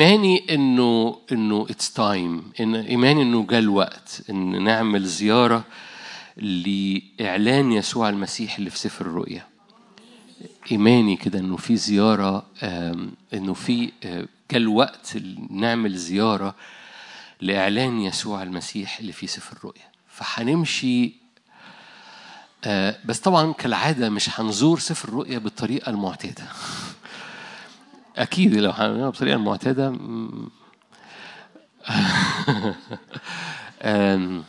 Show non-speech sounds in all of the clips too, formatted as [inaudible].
إيماني إنه إنه it's time إن إيماني إنه جاء الوقت إن نعمل زيارة لإعلان يسوع المسيح اللي في سفر الرؤيا. إيماني كده إنه في زيارة إنه في جاء الوقت نعمل زيارة لإعلان يسوع المسيح اللي في سفر الرؤيا. فهنمشي بس طبعا كالعادة مش هنزور سفر الرؤيا بالطريقة المعتادة. أكيد لو هنعملها بالطريقة المعتادة م- آم،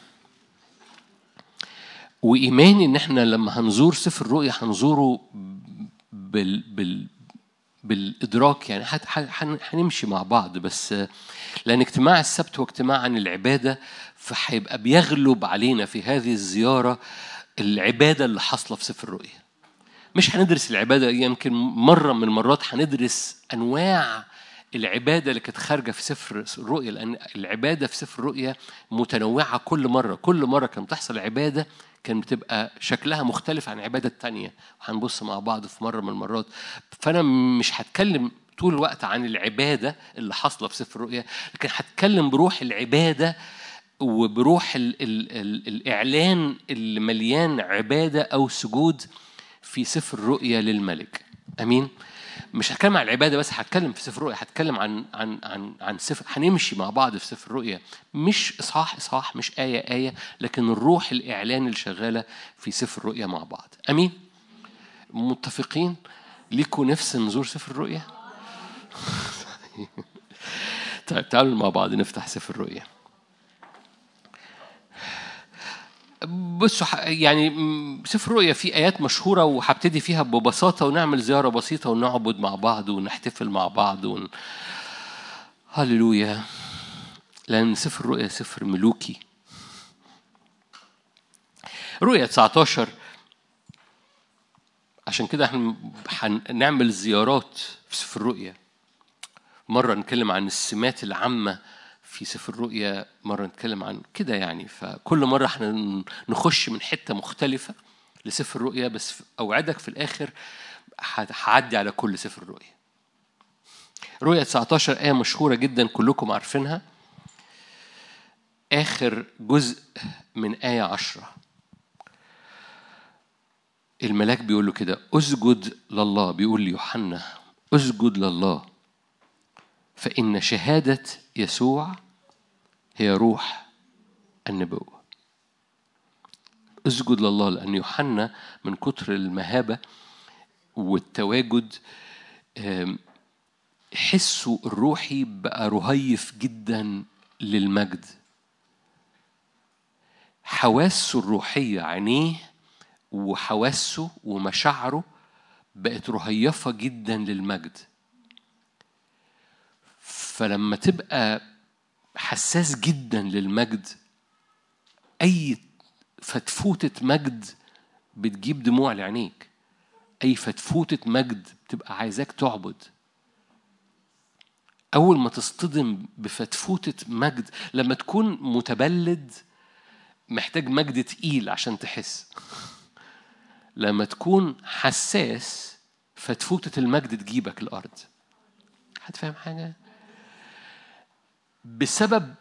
وإيماني إن إحنا لما هنزور سفر الرؤيا هنزوره بال بال بالإدراك يعني هنمشي مع بعض بس لأن اجتماع السبت هو اجتماع عن العبادة فهيبقى بيغلب علينا في هذه الزيارة العبادة اللي حاصلة في سفر الرؤيا. مش هندرس العبادة يمكن مرة من المرات هندرس أنواع العبادة اللي كانت خارجة في سفر الرؤيا لأن العبادة في سفر الرؤيا متنوعة كل مرة كل مرة كانت تحصل عبادة كان بتبقى شكلها مختلف عن عبادة تانية هنبص مع بعض في مرة من المرات. فأنا مش هتكلم طول الوقت عن العبادة اللي حاصلة في سفر الرؤيا لكن هتكلم بروح العبادة وبروح ال ال ال الإعلان اللي مليان عبادة أو سجود في سفر الرؤيا للملك. أمين؟ مش هتكلم عن العبادة بس هتكلم في سفر الرؤيا هتكلم عن عن عن عن سفر هنمشي مع بعض في سفر الرؤيا مش إصحاح إصحاح مش آية آية لكن الروح الإعلان اللي شغالة في سفر الرؤيا مع بعض. أمين؟ متفقين؟ ليكوا نفس نزور سفر الرؤيا [laughs] طيب تعالوا مع بعض نفتح سفر الرؤيا بصوا يعني سفر الرؤيا فيه آيات مشهورة وهبتدي فيها ببساطة ونعمل زيارة بسيطة ونعبد مع بعض ونحتفل مع بعض ون... هللويا. لأن سفر الرؤيا سفر ملوكي. رؤيا 19 عشان كده إحنا هنعمل زيارات في سفر الرؤيا مرة نتكلم عن السمات العامة في سفر الرؤيا مرة نتكلم عن كده يعني. فكل مرة إحنا نخش من حتة مختلفة لسفر الرؤيا بس أوعدك في الآخر هعدي على كل سفر الرؤيا. رؤيا 19 آية مشهورة جدا كلكم عارفينها. آخر جزء من آية عشرة. الملاك بيقول له كده أسجد لله. بيقول ليوحنا أسجد لله فإن شهادة يسوع هي روح النبوة. اسجد لله لأن يوحنا من كتر المهابة والتواجد حسه الروحي بقى رهيف جدا للمجد. حواسه الروحية عينيه وحواسه ومشاعره بقت رهيفة جدا للمجد. فلما تبقى حساس جدا للمجد. أي فتفوتة مجد بتجيب دموع لعينيك. أي فتفوتة مجد بتبقى عايزاك تعبد. أول ما تصطدم بفتفوتة مجد لما تكون متبلد محتاج مجد تقيل عشان تحس. [laughs] لما تكون حساس فتفوتة المجد تجيبك الأرض. حد فاهم حاجة؟ بسبب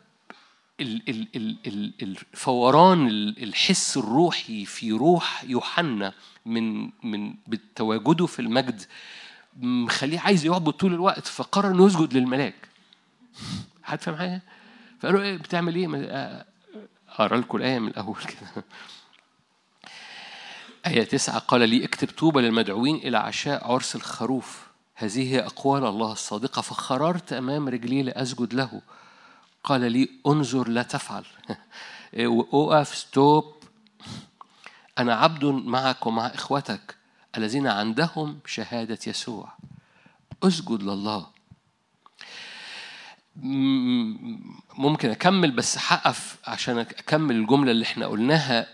ال- ال- ال- ال- الفوران ال- الحس الروحي في روح يوحنا من من بتواجده في المجد مخليه عايز يعبد طول الوقت فقرر إنه يسجد للملاك حد فاهم حاجة؟ فقالوا إيه بتعمل إيه؟ ما- أقرأ لكم الآية من الأول كده آية تسعة قال لي اكتب طوبى للمدعوين إلى عشاء عرس الخروف هذه هي أقوال الله الصادقة فخررت أمام رجلي لأسجد له قال لي انظر لا تفعل. [laughs] وقف ستوب. أنا عبد معك ومع إخوتك الذين عندهم شهادة يسوع. أسجد لله. ممكن أكمل بس هقف عشان أكمل الجملة اللي إحنا قلناها.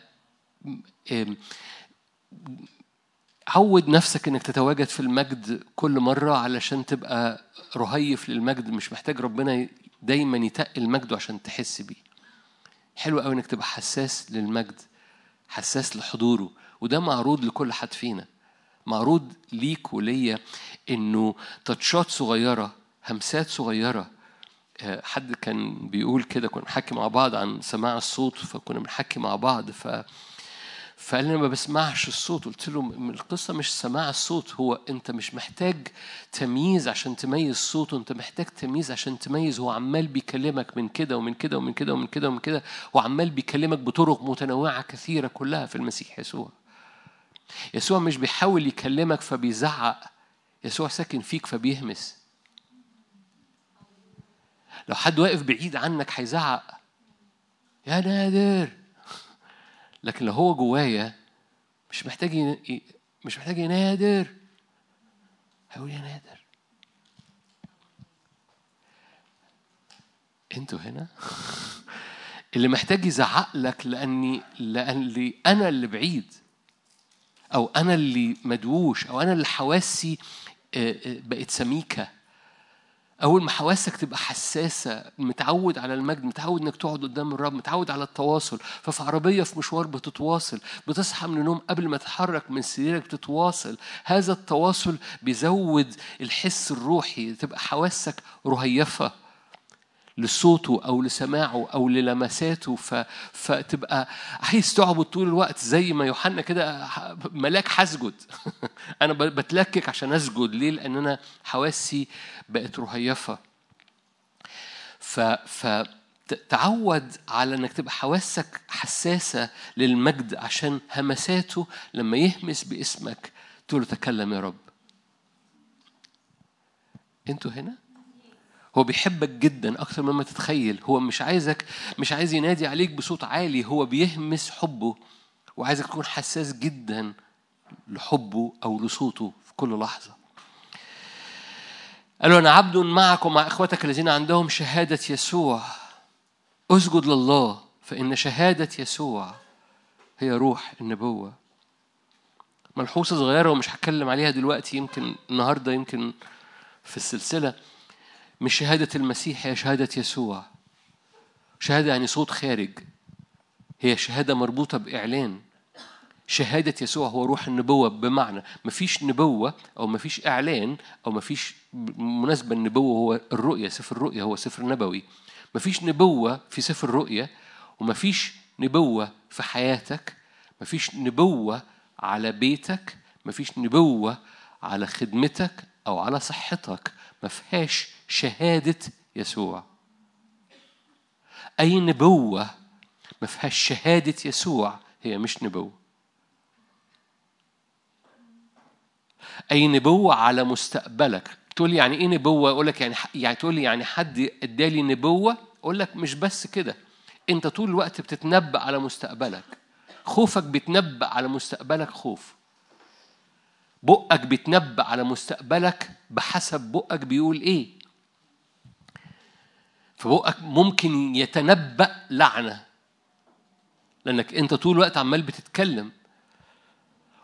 عود نفسك إنك تتواجد في المجد كل مرة علشان تبقى رهيف للمجد. مش محتاج ربنا دايما يتقل مجده عشان تحس بيه. حلو قوي إنك تبقى حساس للمجد حساس لحضوره وده معروض لكل حد فينا. معروض ليك وليا إنه تاتشات صغيرة همسات صغيرة آه، حد كان بيقول كده كنا بنحكي مع بعض عن سماع الصوت فكنا بنحكي مع بعض ف فقال لي أنا ما بسمعش الصوت. قلت له القصة مش سماع الصوت هو أنت مش محتاج تمييز عشان تميز صوته أنت محتاج تمييز عشان تميز هو عمال بيكلمك من كده ومن كده ومن كده ومن كده ومن كده وعمال بيكلمك بطرق متنوعة كثيرة كلها في المسيح يسوع. يسوع مش بيحاول يكلمك فبيزعق يسوع ساكن فيك فبيهمس. لو حد واقف بعيد عنك هيزعق. يا نادر! لكن لو هو جوايا مش محتاج مش محتاج ينادر. هيقول يا نادر. أنتوا هنا؟ [laughs] اللي محتاج يزعق لك لاني لأني أنا اللي بعيد أو أنا اللي مدووش أو أنا اللي حواسي بقت سميكة. أول ما حواسك تبقى حساسة متعود على المجد متعود إنك تقعد قدام الرب متعود على التواصل. ففي عربية في مشوار بتتواصل بتصحى من النوم قبل ما تتحرك من سريرك بتتواصل. هذا التواصل بيزود الحس الروحي تبقى حواسك رهيفة. لصوته أو لسماعه أو للمساته ف... فتبقى عايز تعبد طول الوقت زي ما يوحنا كده ملاك هسجد. [laughs] أنا بتلكك عشان أسجد. ليه؟ لأن أنا حواسي بقت رهيفة. ف ف تعود على إنك تبقى حواسك حساسة للمجد عشان همساته لما يهمس باسمك تقول له تكلم يا رب. أنتوا هنا؟ هو بيحبك جدا أكتر مما تتخيل. هو مش عايزك مش عايز ينادي عليك بصوت عالي. هو بيهمس حبه وعايزك تكون حساس جدا لحبه أو لصوته في كل لحظة. قال له أنا عبد معك ومع اخوتك الذين عندهم شهادة يسوع. أسجد لله فإن شهادة يسوع هي روح النبوة. ملحوظة صغيرة ومش هتكلم عليها دلوقتي يمكن النهارده يمكن في السلسلة. مش شهادة المسيح هي شهادة يسوع. شهادة يعني صوت خارج. هي شهادة مربوطة بإعلان. شهادة يسوع هو روح النبوة بمعنى. مفيش نبوة أو مفيش إعلان أو مفيش مناسبة النبوة هو الرؤية سفر الرؤية هو سفر نبوي. مفيش نبوة في سفر الرؤية ومفيش نبوة في حياتك. مفيش نبوة على بيتك. مفيش نبوة على خدمتك أو على صحتك. ما فيهاش شهادة يسوع. أي نبوة ما فيهاش شهادة يسوع هي مش نبوة. أي نبوة على مستقبلك. تقول يعني إيه نبوة؟ أقول لك يعني يعني تقول لي يعني حد إدالي نبوة؟ أقول لك مش بس كده. أنت طول الوقت بتتنبأ على مستقبلك. خوفك بيتنبأ على مستقبلك خوف. بقك بيتنبأ على مستقبلك بحسب بقك بيقول إيه. فبقك ممكن يتنبأ لعنة لأنك أنت طول الوقت عمال بتتكلم.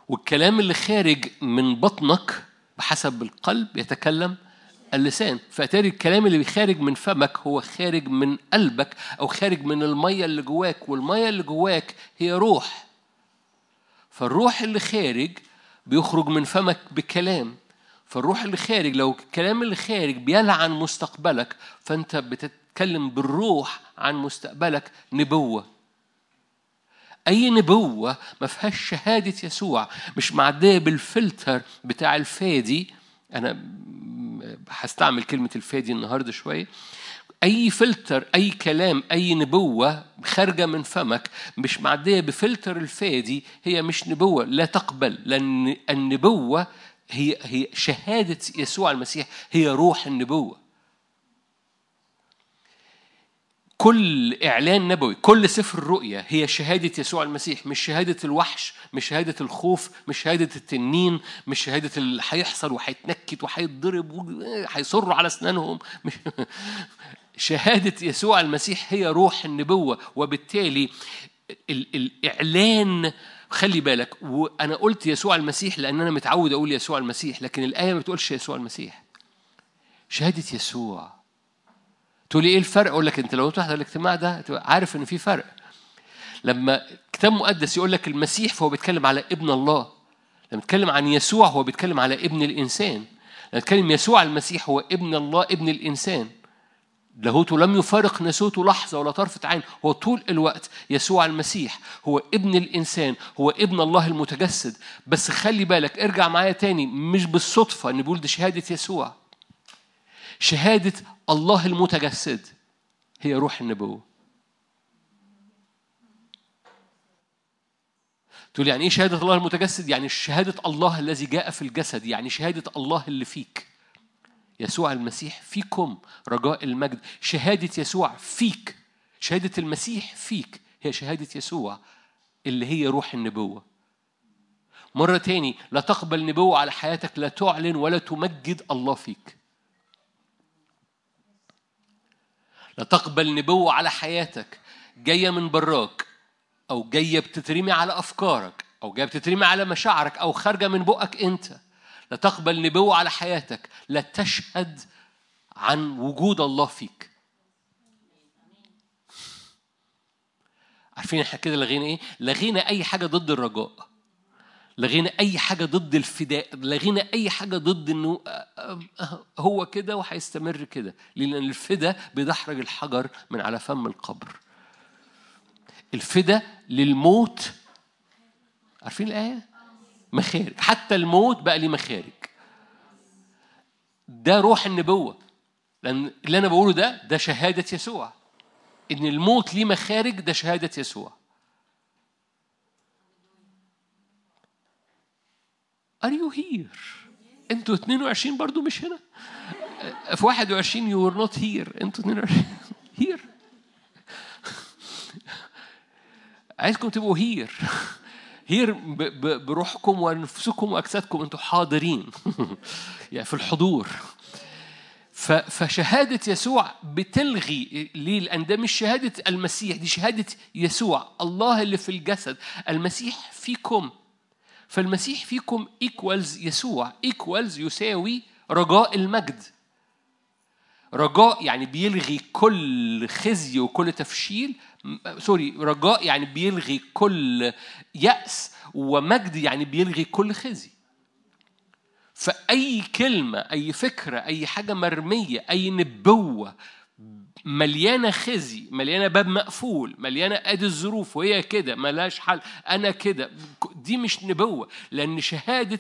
والكلام اللي خارج من بطنك بحسب القلب يتكلم اللسان. فأتاري الكلام اللي خارج من فمك هو خارج من قلبك أو خارج من المية اللي جواك والمية اللي جواك هي روح. فالروح اللي خارج بيخرج من فمك بكلام. فالروح اللي خارج لو الكلام اللي خارج بيلعن مستقبلك فانت بتتكلم بالروح عن مستقبلك نبوة. أي نبوة ما فيهاش شهادة يسوع. مش معدية بالفلتر بتاع الفادي. أنا هستعمل كلمة الفادي النهارده شوية. أي فلتر أي كلام أي نبوة خارجة من فمك مش معدية بفلتر الفادي هي مش نبوة لا تقبل لأن النبوة هي هي شهادة يسوع المسيح هي روح النبوة. كل إعلان نبوي كل سفر الرؤيا هي شهادة يسوع المسيح مش شهادة الوحش مش شهادة الخوف مش شهادة التنين مش شهادة اللي هيحصل وهيتنكت وهيتضرب وهيصروا على أسنانهم. [laughs] مش شهادة يسوع المسيح هي روح النبوة وبالتالي ال- الإعلان خلي بالك وأنا قلت يسوع المسيح لأن أنا متعود أقول يسوع المسيح لكن الآية ما بتقولش يسوع المسيح. شهادة يسوع. تقول لي إيه الفرق؟ أقول لك أنت لو تحضر الاجتماع ده عارف ان في فرق. لما كتاب مقدس يقول لك المسيح فهو بيتكلم على ابن الله. لما يتكلم عن يسوع هو بيتكلم على ابن الإنسان. لما يتكلم يسوع المسيح هو ابن الله ابن الإنسان. لاهوته لم يفارق ناسوته لحظة ولا طرفة عين. هو طول الوقت يسوع المسيح. هو ابن الإنسان. هو ابن الله المتجسد. بس خلي بالك ارجع معايا تاني. مش بالصدفة إن بيقول دي شهادة يسوع. شهادة الله المتجسد هي روح النبوة. تقول يعني إيه شهادة الله المتجسد؟ يعني شهادة الله الذي جاء في الجسد، يعني شهادة الله اللي فيك. يسوع المسيح فيكم رجاء المجد، شهادة يسوع فيك، شهادة المسيح فيك هي شهادة يسوع اللي هي روح النبوة. مرة تاني لا تقبل نبوة على حياتك لا تعلن ولا تمجد الله فيك. لا تقبل نبوة على حياتك جاية من براك أو جاية بتترمي على أفكارك أو جاية بتترمي على مشاعرك أو خارجة من بقك أنت لا تقبل نبوة على حياتك لا تشهد عن وجود الله فيك. عارفين إحنا كده لغينا إيه؟ لغينا أي حاجة ضد الرجاء. لغينا أي حاجة ضد الفداء. لغينا أي حاجة ضد إنه هو كده وهيستمر كده. لأن الفداء بيدحرج الحجر من على فم القبر. الفداء للموت. عارفين الآية؟ مخارج. حتى الموت بقى ليه مخارج. ده روح النبوة. لأن اللي أنا بقوله ده ده شهادة يسوع. إن الموت ليه مخارج ده شهادة يسوع. Are you here؟ أنتوا 22 برضو مش هنا؟ في 21 you were not here. أنتوا 22 [laughs] here. [laughs] عايزكم تبقوا here here بروحكم وانفسكم وأجسادكم أنتوا حاضرين. [laughs] يعني في الحضور. فشهادة يسوع بتلغي ليه؟ لأن ده مش شهادة المسيح دي شهادة يسوع الله اللي في الجسد. المسيح فيكم. فالمسيح فيكم equals يسوع equals يساوي رجاء المجد. رجاء يعني بيلغي كل خزي وكل تفشيل سوري رجاء يعني بيلغي كل يأس ومجد يعني بيلغي كل خزي. فأي كلمة أي فكرة أي حاجة مرمية أي نبوة مليانة خزي مليانة باب مقفول مليانة أدي الظروف وهي كده ملاش حل أنا كده دي مش نبوة لأن شهادة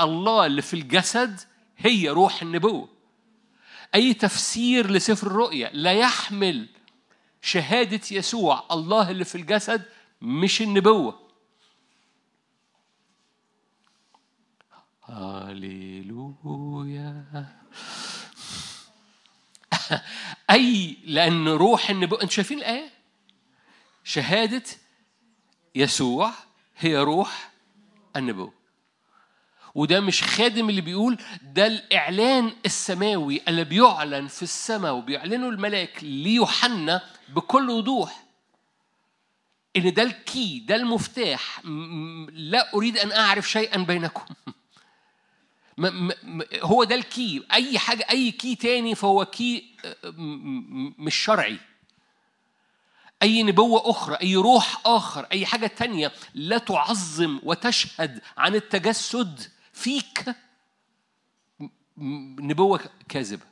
الله اللي في الجسد هي روح النبوة. أي تفسير لسفر الرؤيا لا يحمل شهادة يسوع الله اللي في الجسد مش النبوة. هاليلويا. [laughs] أي لأن روح النبوة أنتوا شايفين الآية؟ شهادة يسوع هي روح النبوة. وده مش خادم اللي بيقول ده الإعلان السماوي اللي بيعلن في السماء وبيعلنه الملاك ليوحنا بكل وضوح إن ده ال key ده المفتاح. لا أريد أن أعرف شيئا بينكم. [laughs] هو ده ال key. أي حاجة أي key تاني فهو key مش شرعي. أي نبوة أخرى أي روح آخر أي حاجة تانية لا تعظم وتشهد عن التجسد فيك نبوة كاذبة.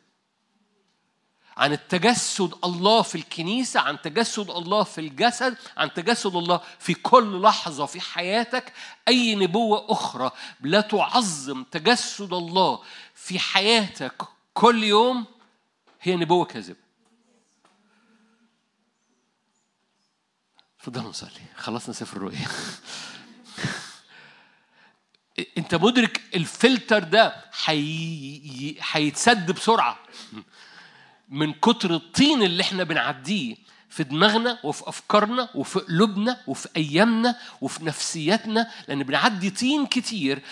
عن التجسد الله في الكنيسة عن تجسد الله في الجسد عن تجسد الله في كل لحظة في حياتك أي نبوة أخرى. لا تعظم تجسد الله في حياتك كل يوم هي نبوة كاذبة. تفضلوا نصلي. خلصنا سفر الرؤيا. انت مدرك الفلتر ده هيتسد بسرعة. من كتر الطين اللي إحنا بنعديه في دماغنا وفي أفكارنا وفي قلوبنا وفي أيامنا وفي نفسياتنا لأن بنعدي طين كتير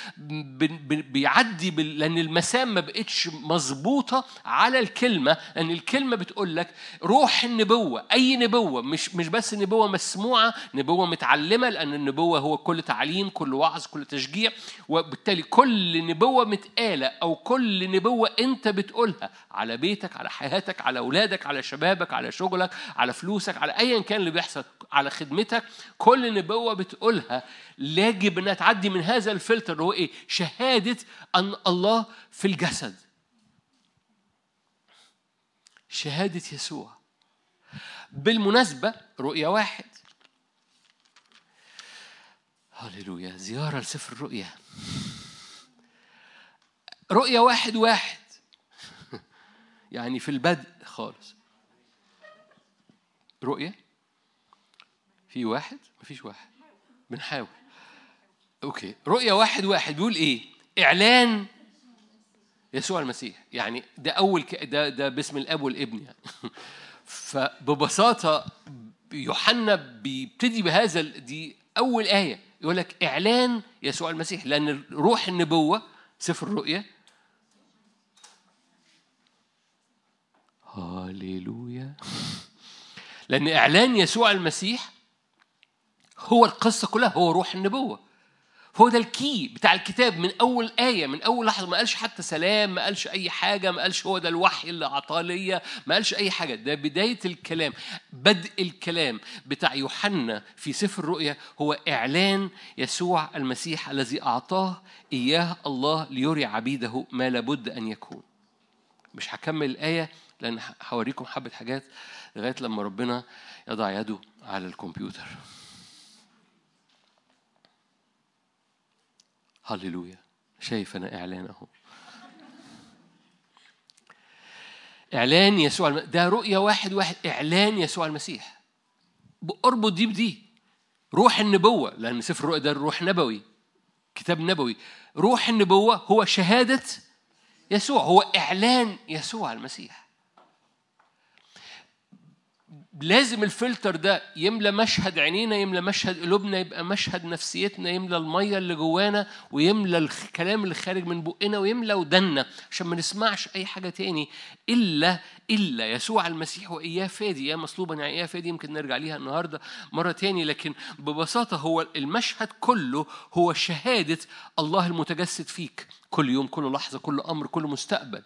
بيعدي لأن المسام ما بقتش مظبوطة على الكلمة لأن الكلمة بتقول لك روح النبوة أي نبوة مش مش بس نبوة مسموعة نبوة متعلمة لأن النبوة هو كل تعليم كل وعظ كل تشجيع وبالتالي كل نبوة متقالة أو كل نبوة أنت بتقولها على بيتك على حياتك على أولادك على شبابك على شغلك على فلوسك على ايا كان اللي بيحصل على خدمتك. كل نبوه بتقولها يجب إنها تعدي من هذا الفلتر هو إيه؟ شهادة أن الله في الجسد. شهادة يسوع. بالمناسبة رؤية واحد. هللويا. زيارة لسفر الرؤيا. رؤية واحد واحد. يعني في البدء خالص. رؤية. في واحد؟ مفيش واحد. بنحاول. أوكي. رؤية واحد واحد بيقول إيه؟ إعلان يسوع المسيح. يعني ده أول ك... ده ده باسم الأب والابن يعني. [laughs] فببساطة يوحنا بيبتدي بهذا دي أول آية. يقول لك إعلان يسوع المسيح. لأن روح النبوة سفر الرؤيا هاليلويا. لأن إعلان يسوع المسيح هو القصة كلها هو روح النبوة. هو ده الكي بتاع الكتاب من أول آية من أول لحظة. ما قالش حتى سلام ما قالش أي حاجة ما قالش هو ده الوحي اللي أعطاه ليا ما قالش أي حاجة. ده بداية الكلام بدء الكلام بتاع يوحنا في سفر الرؤيا هو إعلان يسوع المسيح الذي أعطاه إياه الله ليري عبيده ما لابد أن يكون. مش هكمل الآية لأن هوريكم حبة حاجات لغاية لما ربنا يضع يده على الكمبيوتر. هللويا. شايف أنا إعلان أهو. إعلان يسوع الم... ده رؤية واحد واحد. إعلان يسوع المسيح. اربط دي بدي. روح النبوة. لأن سفر الرؤيا ده روح نبوي. كتاب نبوي. روح النبوة هو شهادة يسوع. هو إعلان يسوع المسيح. لازم الفلتر ده يملى مشهد عينينا يملى مشهد قلوبنا يبقى مشهد نفسيتنا يملى المية اللي جوانا ويملى الكلام اللي خارج من بقنا ويملى ودنا عشان ما نسمعش أي حاجة تاني إلا إلا يسوع المسيح وإياه فادي يا مصلوبا يعني إياه فادي يمكن نرجع ليها النهارده مرة تاني لكن ببساطة هو المشهد كله هو شهادة الله المتجسد فيك كل يوم كل لحظة كل أمر كل مستقبل.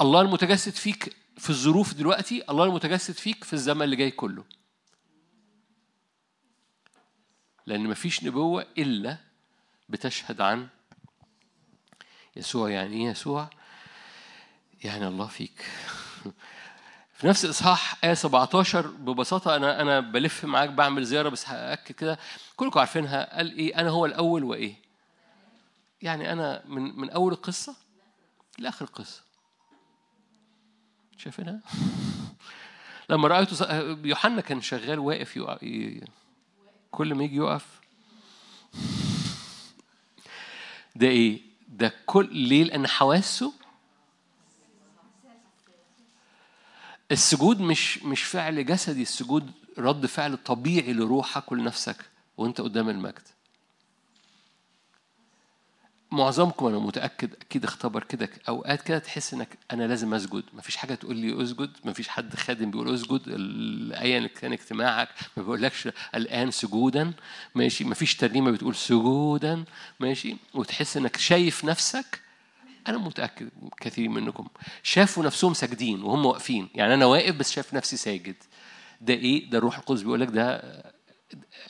الله المتجسد فيك في الظروف دلوقتي الله المتجسد فيك في الزمن اللي جاي كله. لأن مفيش نبوة إلا بتشهد عن يسوع. يعني إيه يسوع؟ يعني الله فيك. [laughs] في نفس اصحاح آية 17 ببساطة أنا أنا بلف معاك بعمل زيارة بس هأكد كده. كلكم عارفينها. قال إيه؟ أنا هو الأول وإيه؟ يعني أنا من من أول القصة لآخر القصة. شايفينها؟ لما رأيته يوحنا كان شغال واقف يقف كل ما يجي يقف ده إيه؟ ده كل ليه؟ لأن حواسه السجود مش مش فعل جسدي السجود رد فعل طبيعي لروحك ولنفسك وأنت قدام المجد معظمكم أنا متأكد أكيد اختبر كده أوقات كده تحس إنك أنا لازم أسجد. مفيش حاجة تقول لي أسجد مفيش حد خادم بيقول أسجد ايا كان اجتماعك ما بيقولكش الآن سجودا ماشي؟ مفيش ترنيمة بتقول سجودا ماشي؟ وتحس إنك شايف نفسك أنا متأكد كثير منكم شافوا نفسهم ساجدين وهم واقفين. يعني أنا واقف بس شايف نفسي ساجد. ده إيه؟ ده الروح القدس بيقول لك ده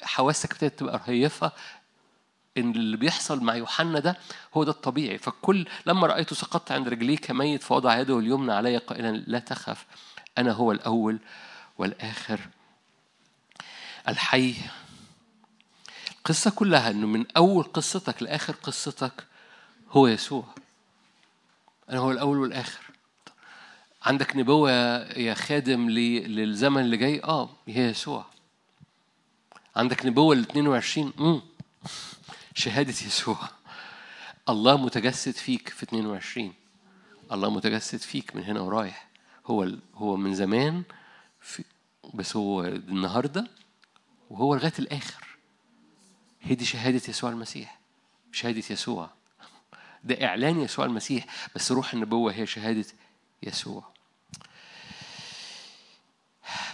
حواسك ابتدت تبقى رهيفة إن اللي بيحصل مع يوحنا ده هو ده الطبيعي. فكل لما رأيته سقطت عند رجليه كميت فوضع يده اليمنى علي قائلا لا تخف أنا هو الأول والآخر الحي. القصة كلها إنه من أول قصتك لآخر قصتك هو يسوع. أنا هو الأول والآخر. عندك نبوة يا خادم للزمن اللي جاي؟ آه هي يسوع. عندك نبوة لل 22 امم شهادة يسوع. الله متجسد فيك في 22 الله متجسد فيك من هنا ورايح. هو هو من زمان في بس هو النهارده وهو لغاية الآخر. هي دي شهادة يسوع المسيح. شهادة يسوع. ده إعلان يسوع المسيح. بس روح النبوة هي شهادة يسوع.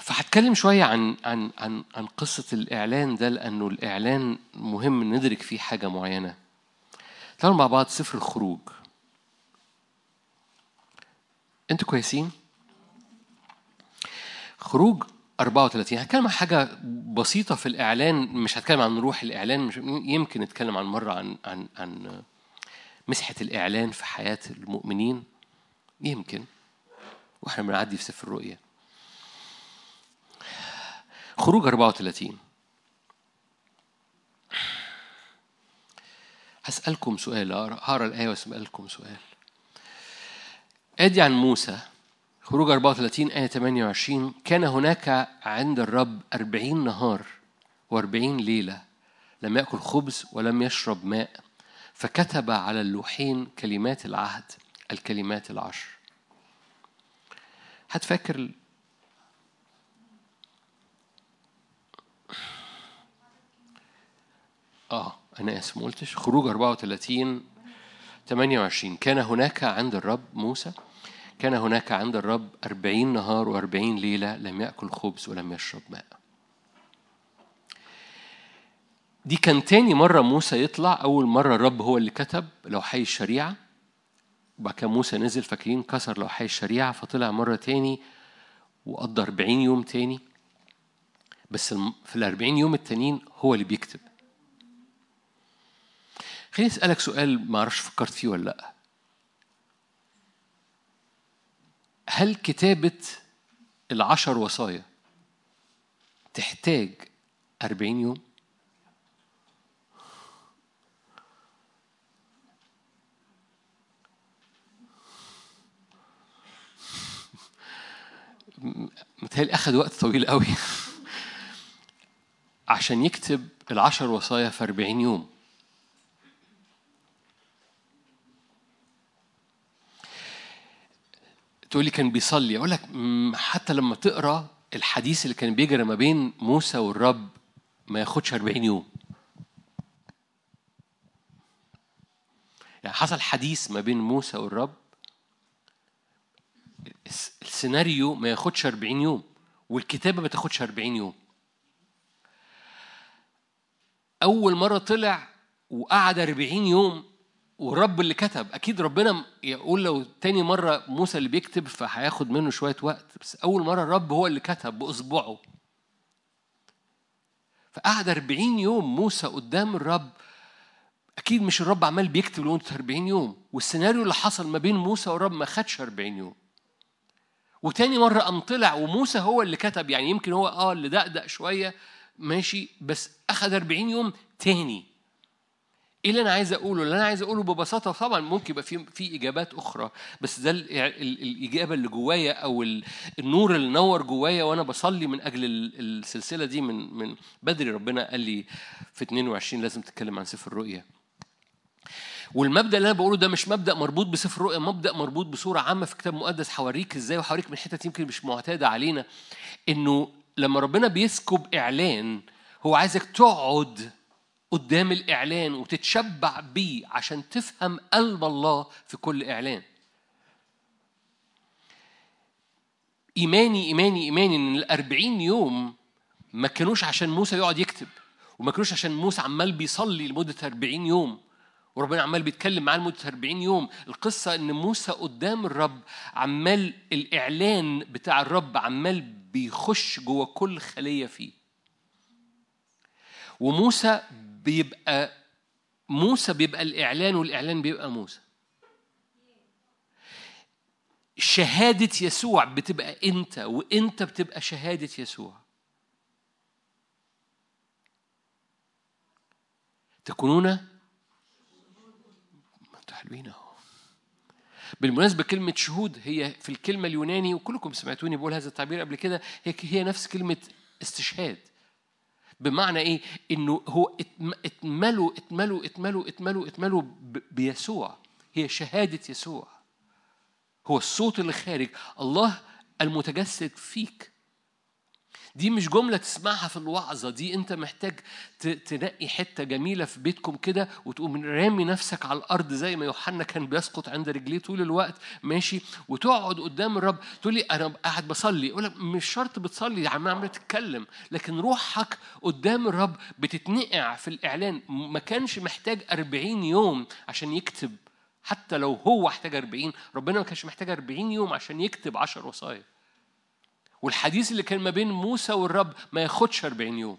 فهتكلم شوية عن عن عن عن قصة الإعلان ده لأنه الإعلان مهم ندرك فيه حاجة معينة. تعالوا مع بعض سفر الخروج. أنتوا كويسين؟ خروج 34 هتكلم عن حاجة بسيطة في الإعلان مش هتكلم عن روح الإعلان مش يمكن نتكلم عن مرة عن عن عن مسحة الإعلان في حياة المؤمنين يمكن وإحنا بنعدي في سفر الرؤيا خروج 34 هسألكم سؤال هقرا الآية وأسألكم سؤال. أدي عن موسى خروج 34 آية 28 كان هناك عند الرب أربعين نهار وأربعين ليلة لم يأكل خبز ولم يشرب ماء فكتب على اللوحين كلمات العهد الكلمات العشر. هتفكر آه أنا آسف ما قلتش. خروج 34 28 كان هناك عند الرب موسى كان هناك عند الرب أربعين نهار وأربعين ليلة لم يأكل خبز ولم يشرب ماء. دي كان تاني مرة موسى يطلع. أول مرة الرب هو اللي كتب لوحي الشريعة. وبعد كده موسى نزل فاكرين كسر لوحي الشريعة فطلع مرة تاني وقضى 40 يوم تاني. بس في ال 40 يوم التانيين هو اللي بيكتب. خليني أسألك سؤال ما أعرفش فكرت فيه ولا لأ هل كتابة العشر وصايا تحتاج أربعين يوم؟ [laughs] متهيألي أخذ وقت طويل قوي [laughs] عشان يكتب العشر وصايا في أربعين يوم تقول لي كان بيصلي. أقول لك حتى لما تقرأ الحديث اللي كان بيجري ما بين موسى والرب ما ياخدش 40 يوم. يعني حصل حديث ما بين موسى والرب السيناريو ما ياخدش 40 يوم والكتابة ما تاخدش 40 يوم. أول مرة طلع وقعد 40 يوم والرب اللي كتب. أكيد ربنا يقول لو تاني مرة موسى اللي بيكتب فهياخد منه شوية وقت. بس أول مرة الرب هو اللي كتب باصبعه فقعد 40 يوم موسى قدام الرب. أكيد مش الرب عمال بيكتب لمدة 40 يوم. والسيناريو اللي حصل ما بين موسى والرب ما خدش 40 يوم. وتاني مرة قام طلع وموسى هو اللي كتب. يعني يمكن هو آه اللي دقدق شوية ماشي بس أخذ 40 يوم تاني. إيه اللي أنا عايز أقوله؟ اللي أنا عايز أقوله ببساطة طبعا ممكن يبقى في في إجابات أخرى بس ده الإجابة اللي جوايا أو النور اللي نور جوايا وأنا بصلي من أجل السلسلة دي من من بدري ربنا قال لي في 22 لازم تتكلم عن سفر الرؤيا. والمبدأ اللي أنا بقوله ده مش مبدأ مربوط بسفر الرؤيا مبدأ مربوط بصورة عامة في كتاب مقدس هوريك إزاي وهوريك من حتت يمكن مش معتادة علينا إنه لما ربنا بيسكب إعلان هو عايزك تقعد قدام الإعلان وتتشبع بيه عشان تفهم قلب الله في كل إعلان. إيماني إيماني إيماني إن الأربعين يوم ما كانوش عشان موسى يقعد يكتب وما كانوش عشان موسى عمال بيصلي لمدة أربعين يوم وربنا عمال بيتكلم معاه لمدة 40 يوم. القصة إن موسى قدام الرب عمال الإعلان بتاع الرب عمال بيخش جوه كل خلية فيه. وموسى بيبقى موسى بيبقى الإعلان والإعلان بيبقى موسى. شهادة يسوع بتبقى أنت وأنت بتبقى شهادة يسوع. تكونون حلوين أهو. بالمناسبة كلمة شهود هي في الكلمة اليوناني وكلكم سمعتوني بقول هذا التعبير قبل كده هي هي نفس كلمة استشهاد. بمعنى إيه؟ إنه هو اتملوا اتملوا اتملوا اتملوا اتملوا بيسوع. هي شهادة يسوع. هو الصوت اللي خارج. الله المتجسد فيك. دي مش جملة تسمعها في الوعظة دي أنت محتاج تنقي حتة جميلة في بيتكم كده وتقوم رامي نفسك على الأرض زي ما يوحنا كان بيسقط عند رجليه طول الوقت ماشي؟ وتقعد قدام الرب تقول لي أنا قاعد بصلي أقول لك مش شرط بتصلي يعني عمال تتكلم لكن روحك قدام الرب بتتنقع في الإعلان. ما كانش محتاج أربعين يوم عشان يكتب حتى لو هو احتاج أربعين ربنا ما كانش محتاج أربعين يوم عشان يكتب عشر وصايا. والحديث اللي كان ما بين موسى والرب ما ياخدش 40 يوم.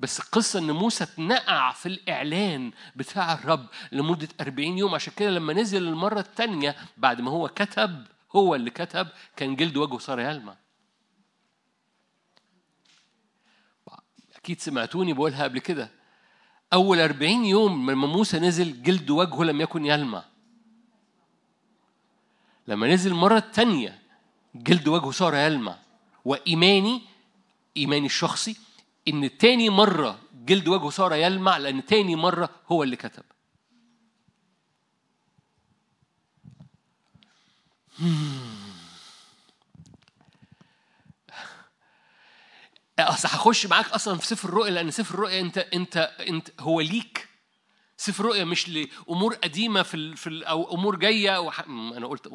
بس القصة إن موسى اتنقع في الإعلان بتاع الرب لمدة 40 يوم عشان كده لما نزل المرة الثانية بعد ما هو كتب هو اللي كتب كان جلد وجهه صار يلمع. أكيد سمعتوني بقولها قبل كده. أول أربعين يوم لما موسى نزل جلد وجهه لم يكن يلمع. لما نزل المرة الثانية جلد وجهه صار يلمع. وإيماني إيماني الشخصي إن تاني مرة جلد وجهه صار يلمع لأن تاني مرة هو اللي كتب. أصل هخش معاك أصلا في سفر الرؤيا لأن سفر الرؤيا أنت أنت أنت هو ليك. سفر الرؤيا مش لأمور قديمة في في أو أمور جاية وح... أنا قلت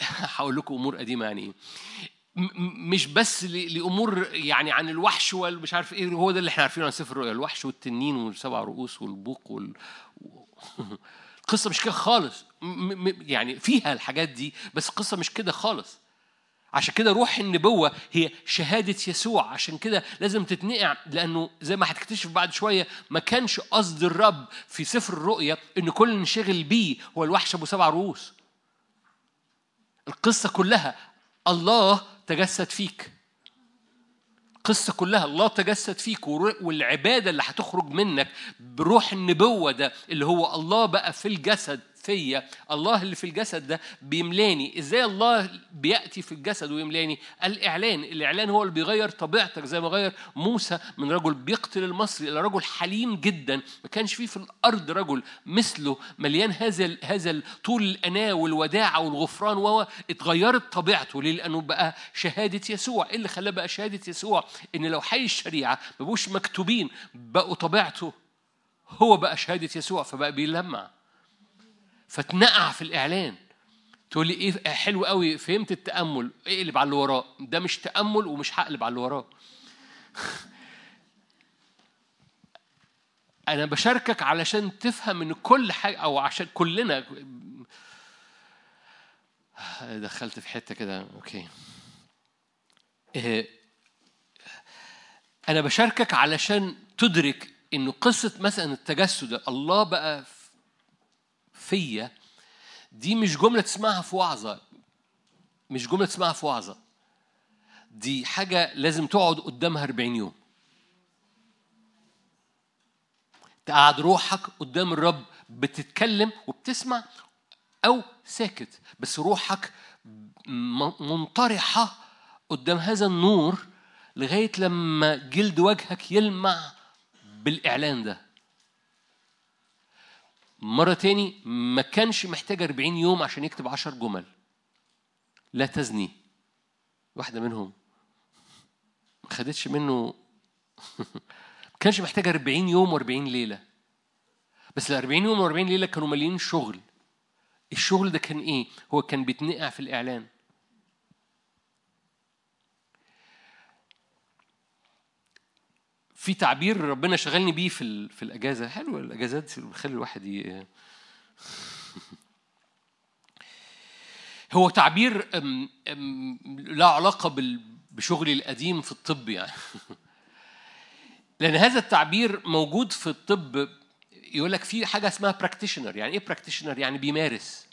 [laughs] هقول لكم أمور قديمة يعني. إيه مش بس لأمور يعني عن الوحش والمش عارف إيه هو ده اللي إحنا عارفينه عن سفر الرؤيا. الوحش والتنين والسبع رؤوس والبوق وال [laughs] القصة مش كده خالص. يعني فيها الحاجات دي بس القصة مش كده خالص. عشان كده روح النبوة هي شهادة يسوع. عشان كده لازم تتنقع لأنه زي ما هتكتشف بعد شوية ما كانش قصد الرب في سفر الرؤيا إن كل نشغل بيه. هو الوحش أبو سبع رؤوس. القصة كلها الله تجسد فيك. القصة كلها الله تجسد فيك والعبادة اللي هتخرج منك بروح النبوة ده اللي هو الله بقى في الجسد. فيا الله اللي في الجسد ده بيملاني. إزاي الله بيأتي في الجسد ويملاني؟ الإعلان. الإعلان هو اللي بيغير طبيعتك زي ما غير موسى من رجل بيقتل المصري إلى رجل حليم جدا. ما كانش فيه في الأرض رجل مثله مليان هذا هذا طول الأناة والوداعة والغفران وهو اتغيرت طبيعته. ليه؟ لأنه بقى شهادة يسوع. إيه اللي خلاه بقى شهادة يسوع؟ إن لو حي الشريعة ما مكتوبين بقوا طبيعته. هو بقى شهادة يسوع فبقى بيلمع. فتنقع في الإعلان. تقول لي إيه حلو قوي فهمت التأمل اقلب على اللي وراه. ده مش تأمل ومش هقلب على اللي وراه. [laughs] أنا بشاركك علشان تفهم إن كل حاجة أو عشان كلنا. [sighs] دخلت في حتة كده. أوكي. إيه، أنا بشاركك علشان تدرك انه قصة مثلا التجسد الله بقى فيا دي مش جملة تسمعها في وعظة مش جملة تسمعها في وعظة دي حاجة لازم تقعد قدامها 40 يوم. تقعد روحك قدام الرب بتتكلم وبتسمع أو ساكت بس روحك منطرحة قدام هذا النور لغاية لما جلد وجهك يلمع بالإعلان ده. مرة تاني ما كانش محتاج 40 يوم عشان يكتب 10 جمل. لا تزني. واحدة منهم ما خدتش منه. [laughs] ما كانش محتاج 40 يوم و40 ليلة. بس ال 40 يوم و40 ليلة كانوا مليين شغل. الشغل ده كان إيه؟ هو كان بيتنقع في الإعلان. في تعبير ربنا شغلني بيه في في الأجازة. حلو الأجازات بتخلي الواحد ي... هو تعبير لا علاقة بشغلي القديم في الطب يعني. [laughs] لأن هذا التعبير موجود في الطب يقول لك في حاجة اسمها practitioner يعني إيه practitioner يعني بيمارس.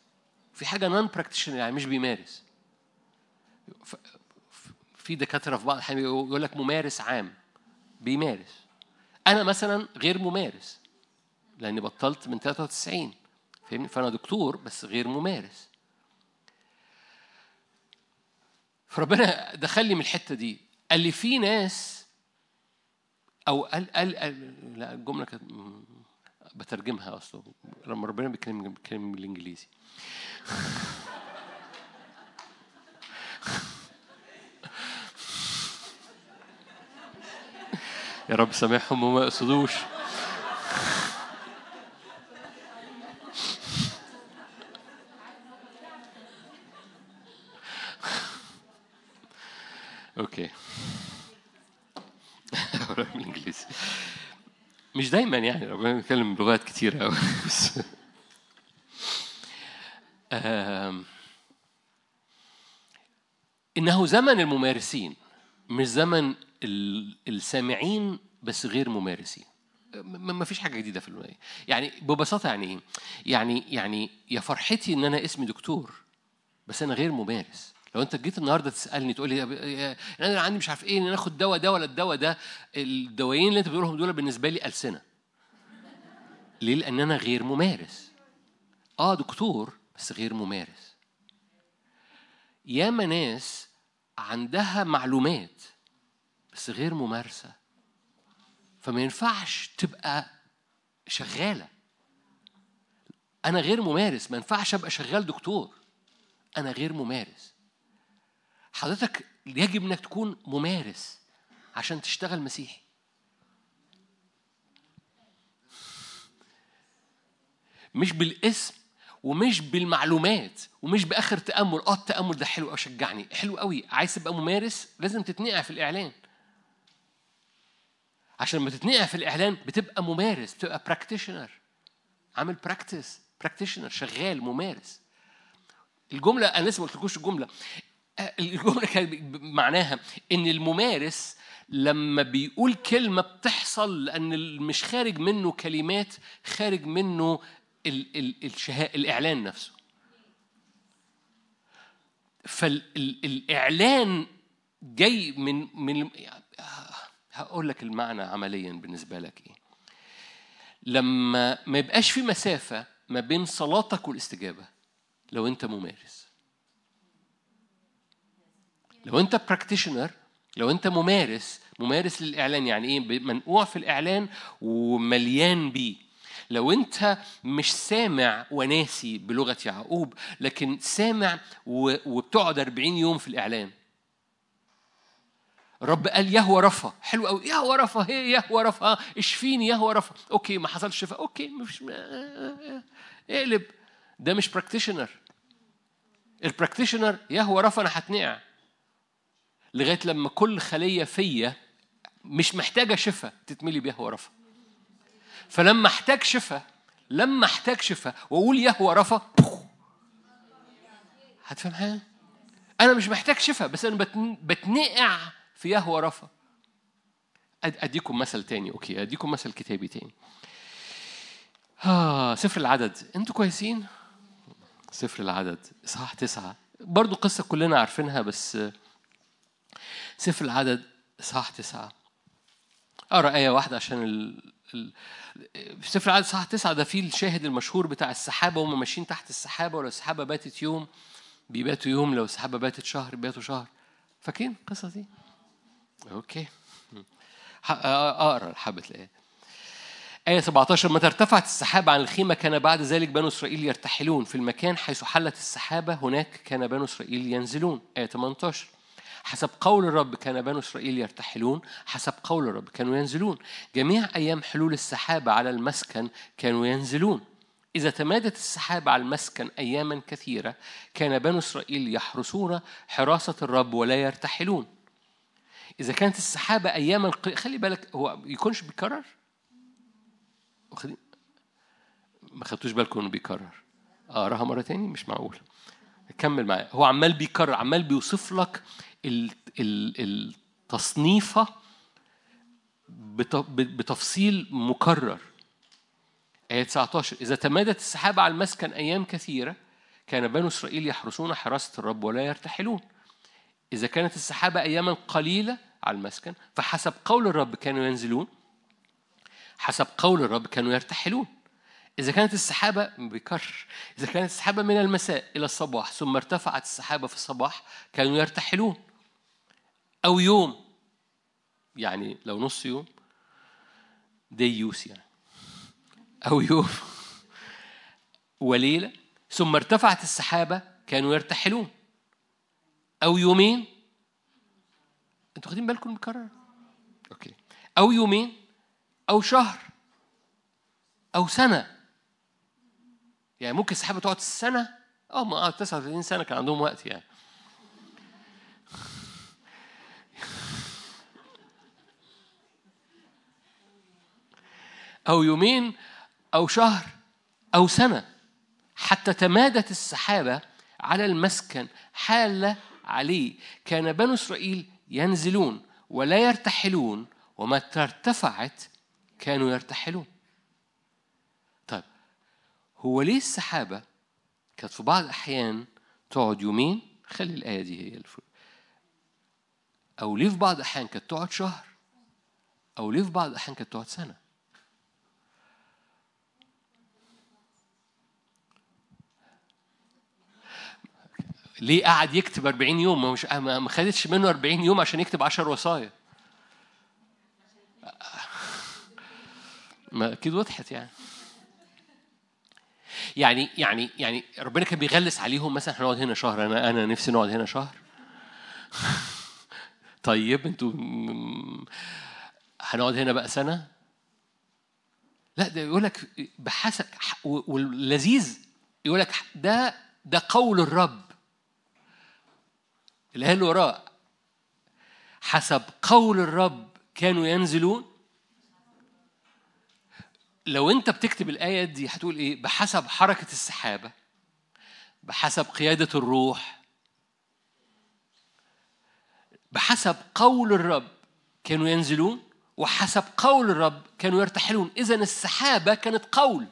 في حاجة non practitioner يعني مش بيمارس. في دكاترة في بعض يقول لك ممارس عام. بيمارس. أنا مثلا غير ممارس لأني بطلت من 93 فاهمني؟ فأنا دكتور بس غير ممارس. فربنا دخل لي من الحتة دي. قال لي في ناس أو قال قال, قال لا الجملة كانت بترجمها أصلا. لما ربنا بيتكلم بيتكلم بالإنجليزي. [laughs] يا رب سامحهم وما يقصدوش. أوكي. بالانجليزي مش دايما يعني ربنا بيتكلم بلغات كتيرة قوي إنه زمن الممارسين. مش زمن السامعين بس غير ممارسين. ما فيش حاجة جديدة في المية. يعني ببساطة يعني إيه؟ يعني يعني يا فرحتي إن أنا اسمي دكتور بس أنا غير ممارس. لو أنت جيت النهارده تسألني تقول لي أنا عندي مش عارف إيه ناخد دواء ده ولا الدواء ده. الدوايين اللي أنت بتقولهم دول بالنسبة لي ألسنة. ليه؟ لأن أنا غير ممارس. آه دكتور بس غير ممارس. ياما ناس عندها معلومات بس غير ممارسة. فما ينفعش تبقى شغالة. أنا غير ممارس ما ينفعش أبقى شغال دكتور. أنا غير ممارس. حضرتك يجب إنك تكون ممارس عشان تشتغل مسيحي. مش بالاسم ومش بالمعلومات ومش بآخر تأمل آه التأمل ده حلو قوي شجعني حلو قوي عايز تبقى ممارس لازم تتنقع في الإعلان. عشان لما تتنقع في الإعلان بتبقى ممارس بتبقى براكتيشنر عامل practice practitioner شغال ممارس. الجملة أنا لسه ما قلتلكوش الجملة. الجملة [laughs] كانت معناها إن الممارس لما بيقول كلمة بتحصل لأن مش خارج منه كلمات خارج منه ال ال الشهاء الإعلان نفسه. فالاعلان جاي من من هقول لك المعنى عمليا بالنسبة لك إيه. لما ما يبقاش في مسافة ما بين صلاتك والاستجابة لو أنت ممارس. لو أنت practitioner لو أنت ممارس ممارس للإعلان يعني إيه؟ منقوع في الإعلان ومليان بيه. لو انت مش سامع وناسي بلغة يعقوب لكن سامع وبتقعد 40 يوم في الاعلان رب قال يهوى رفا حلو قوي. يهوى رفا هي يهوى رفا اشفيني يهوى رفا okay ما حصلش شفاء. okay مش اقلب. ده مش practitioner ال practitioner يهوى رفا أنا هتنقع. لغاية لما كل خلية فيا مش محتاجة شفاء تتملي بيهوى رفا فلما احتاج شفاء لما احتاج شفاء واقول يهوى رفا هتفهم أنا مش محتاج شفاء بس أنا بتنقع في يهوى رفا أديكم مثل تاني okay أديكم مثل كتابي تاني. آه سفر العدد. أنتوا كويسين؟ سفر العدد. اصحاح تسعة. برضو قصة كلنا عارفينها بس سفر العدد اصحاح تسعة. اقرا آية واحدة عشان ال... في سفر العدد اصحاح تسعة ده فيه الشاهد المشهور بتاع السحابة وهم ماشيين تحت السحابة ولو السحابة باتت يوم بيباتوا يوم لو السحابة باتت شهر بيباتوا شهر. فاكرين القصة دي؟ أوكي. أقرأ حبة الآية آية 17 متى ارتفعت السحابة عن الخيمة كان بعد ذلك بنو إسرائيل يرتحلون في المكان حيث حلت السحابة هناك كان بنو إسرائيل ينزلون. آية 18 حسب قول الرب كان بنو إسرائيل يرتحلون حسب قول الرب كانوا ينزلون. جميع أيام حلول السحابة على المسكن كانوا ينزلون. إذا تمادت السحابة على المسكن أياما كثيرة كان بنو إسرائيل يحرسون حراسة الرب ولا يرتحلون. إذا كانت السحابة أياما خلي بالك هو يكونش بيكرر؟ ما خدتوش بالكم إنه بيكرر. اقراها مرة تاني؟ مش معقول. كمل معايا. هو عمال بيكرر عمال بيوصف لك التصنيفه بتفصيل مكرر. آية 19 إذا تمادت السحابة على المسكن أيام كثيرة كان بنو إسرائيل يحرسون حراسة الرب ولا يرتحلون. إذا كانت السحابة أياما قليلة على المسكن فحسب قول الرب كانوا ينزلون. حسب قول الرب كانوا يرتحلون. إذا كانت السحابة بكر إذا كانت السحابة من المساء إلى الصباح ثم ارتفعت السحابة في الصباح كانوا يرتحلون. أو يوم. يعني لو نص يوم. ديوس يعني. أو يوم. [laughs] وليلة. ثم ارتفعت السحابة. كانوا يرتحلون. أو يومين. أنتوا واخدين بالكم بكرر؟ أوكي. أو يومين. أو شهر. أو سنة. يعني ممكن السحابة تقعد سنة. آه ما 39 سنة كان عندهم وقت يعني. أو يومين أو شهر أو سنة حتى تمادت السحابة على المسكن حالة عليه كان بنو إسرائيل ينزلون ولا يرتحلون ومتى ارتفعت كانوا يرتحلون. طيب هو ليه السحابة كانت في بعض الأحيان تقعد يومين؟ خلي الآية دي هي الفل. أو ليه في بعض الأحيان كانت تقعد شهر؟ أو ليه في بعض الأحيان كانت تقعد سنة؟ ليه قعد يكتب 40 يوم؟ ما مش ما خدتش منه 40 يوم عشان يكتب 10 وصايا. ما أكيد وضحت يعني. يعني يعني يعني ربنا كان بيغلس عليهم مثلا هنقعد هنا شهر. أنا أنا نفسي نقعد هنا شهر. [laughs] طيب أنتوا هنقعد هنا بقى سنة؟ لا ده يقول لك بحسب واللذيذ يقول لك ده ده قول الرب. الآية اللي وراه حسب قول الرب كانوا ينزلون. لو أنت بتكتب الآية دي هتقول إيه؟ بحسب حركة السحابة بحسب قيادة الروح بحسب قول الرب كانوا ينزلون وحسب قول الرب كانوا يرتحلون. إذا السحابة كانت قول.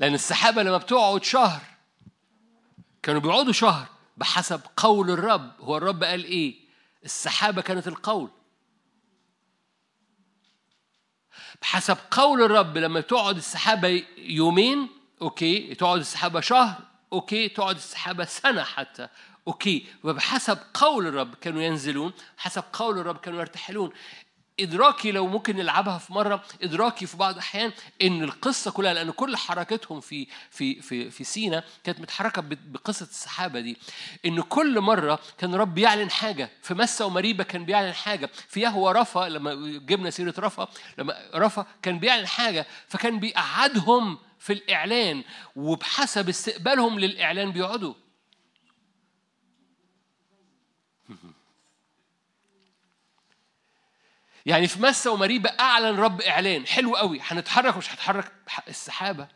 لأن السحابة لما بتقعد شهر كانوا بيقعدوا شهر بحسب قول الرب. هو الرب قال إيه؟ السحابة كانت القول. بحسب قول الرب لما تقعد السحابة يومين okay. تقعد السحابة شهر okay. تقعد السحابة سنة حتى okay. وبحسب قول الرب كانوا ينزلون حسب قول الرب كانوا يرتحلون. إدراكي لو ممكن نلعبها في مرة إدراكي في بعض الأحيان إن القصة كلها لأن كل حركتهم في في في في سينا كانت متحركة بقصة السحابة دي. إن كل مرة كان رب يعلن حاجة في مسه ومريبة كان بيعلن حاجة في يهوى رفا لما جبنا سيرة رفا لما رفا كان بيعلن حاجة فكان بيقعدهم في الإعلان وبحسب استقبالهم للإعلان بيقعدوا. يعني في مسة ومريبة أعلن رب إعلان. حلو قوي. هنتحرك مش هتحرك السحابة.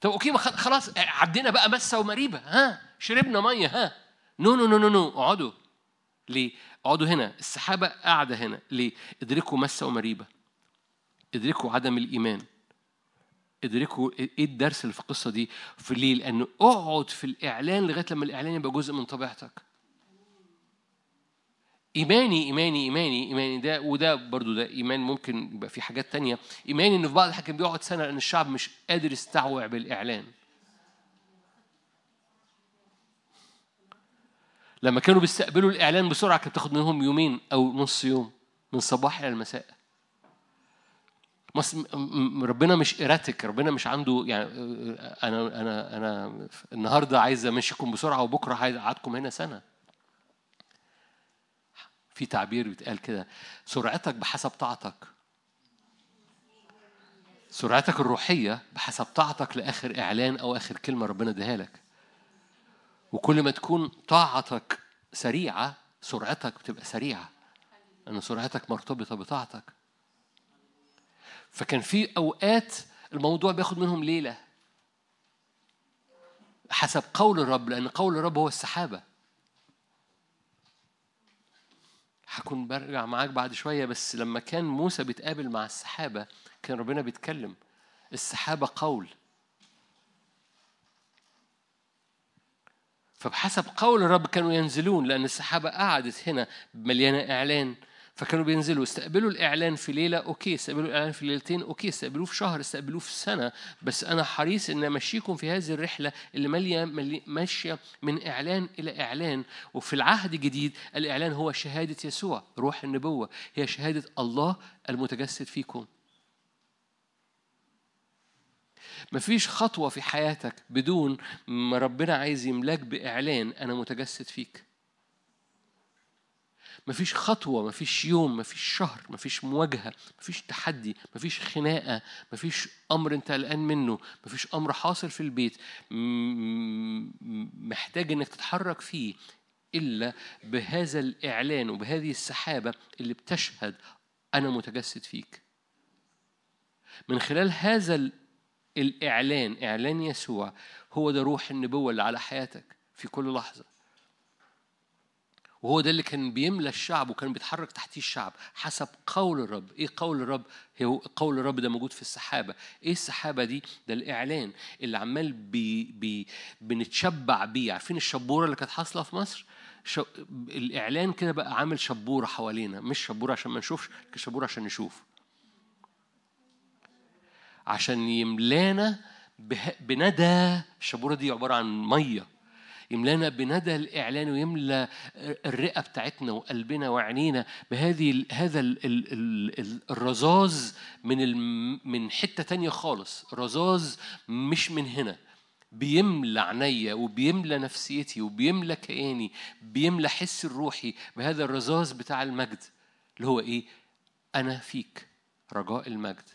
طب okay خلاص عدينا بقى مسة ومريبة ها شربنا مية ها. no no no no no. اقعدوا. ليه؟ اقعدوا هنا. السحابة قاعدة هنا. ليه؟ ادركوا مسة ومريبة ادركوا عدم الإيمان. ادركوا إيه الدرس اللي في القصة دي؟ في ليه؟ لأنه اقعد في الإعلان لغاية لما الإعلان يبقى جزء من طبيعتك. إيماني إيماني إيماني إيماني. ده وده برضو ده إيمان ممكن يبقى في حاجات تانية. إيماني إن في بعض الحاجات بيقعد سنة لأن الشعب مش قادر يستوعب الإعلان. لما كانوا بيستقبلوا الإعلان بسرعة كانت بتاخد منهم يومين أو نص يوم من الصباح إلى المساء. ربنا مش إراتك ربنا مش عنده يعني أنا أنا أنا النهاردة عايز أمشيكم بسرعة وبكرة عايز أقعدكم هنا سنة. في تعبير بيتقال كده سرعتك بحسب طاعتك. سرعتك الروحية بحسب طاعتك لآخر إعلان أو آخر كلمة ربنا اداها لك. وكل ما تكون طاعتك سريعة سرعتك بتبقى سريعة. لأن سرعتك مرتبطة بطاعتك. فكان في أوقات الموضوع بياخد منهم ليلة. حسب قول الرب لأن قول الرب هو السحابة. هكون برجع معاك بعد شوية بس لما كان موسى بيتقابل مع السحابة كان ربنا بيتكلم. السحابة قول. فبحسب قول الرب كانوا ينزلون لأن السحابة قعدت هنا مليانة إعلان. فكانوا بينزلوا استقبلوا الإعلان في ليلة okay استقبلوا الإعلان في ليلتين okay استقبلوه في شهر استقبلوه في سنة. بس أنا حريص إن أمشيكم في هذه الرحلة اللي مالية ماشية من إعلان إلى إعلان. وفي العهد الجديد الإعلان هو شهادة يسوع روح النبوة. هي شهادة الله المتجسد فيكم. مفيش خطوة في حياتك بدون ما ربنا عايز يملاك بإعلان أنا متجسد فيك. مفيش خطوة مفيش يوم مفيش شهر مفيش مواجهة مفيش تحدي مفيش خناقة مفيش أمر أنت قلقان منه مفيش أمر حاصل في البيت محتاج إنك تتحرك فيه إلا بهذا الإعلان وبهذه السحابة اللي بتشهد أنا متجسد فيك. من خلال هذا الإعلان إعلان يسوع هو ده روح النبوة اللي على حياتك في كل لحظة. وهو ده اللي كان بيملى الشعب وكان بيتحرك تحتيه الشعب حسب قول الرب. إيه قول الرب؟ هو قول الرب ده موجود في السحابة. إيه السحابة دي؟ ده الإعلان اللي عمال بي بي بنتشبع بيه. عارفين الشبورة اللي كانت حاصلة في مصر؟ ش... الإعلان كده بقى عامل شبورة حوالينا. مش شبورة عشان ما نشوفش شبورة عشان نشوف. عشان يملانا. بندى. الشبورة دي عبارة عن مية. يملانا بندى الإعلان ويملى الرئة بتاعتنا وقلبنا وعينينا بهذه هذا الرذاذ من من حتة تانية خالص. رذاذ مش من هنا. بيملى عينيا وبيملى نفسيتي وبيملى كياني بيملى حسي الروحي بهذا الرذاذ بتاع المجد اللي هو إيه؟ أنا فيك رجاء المجد.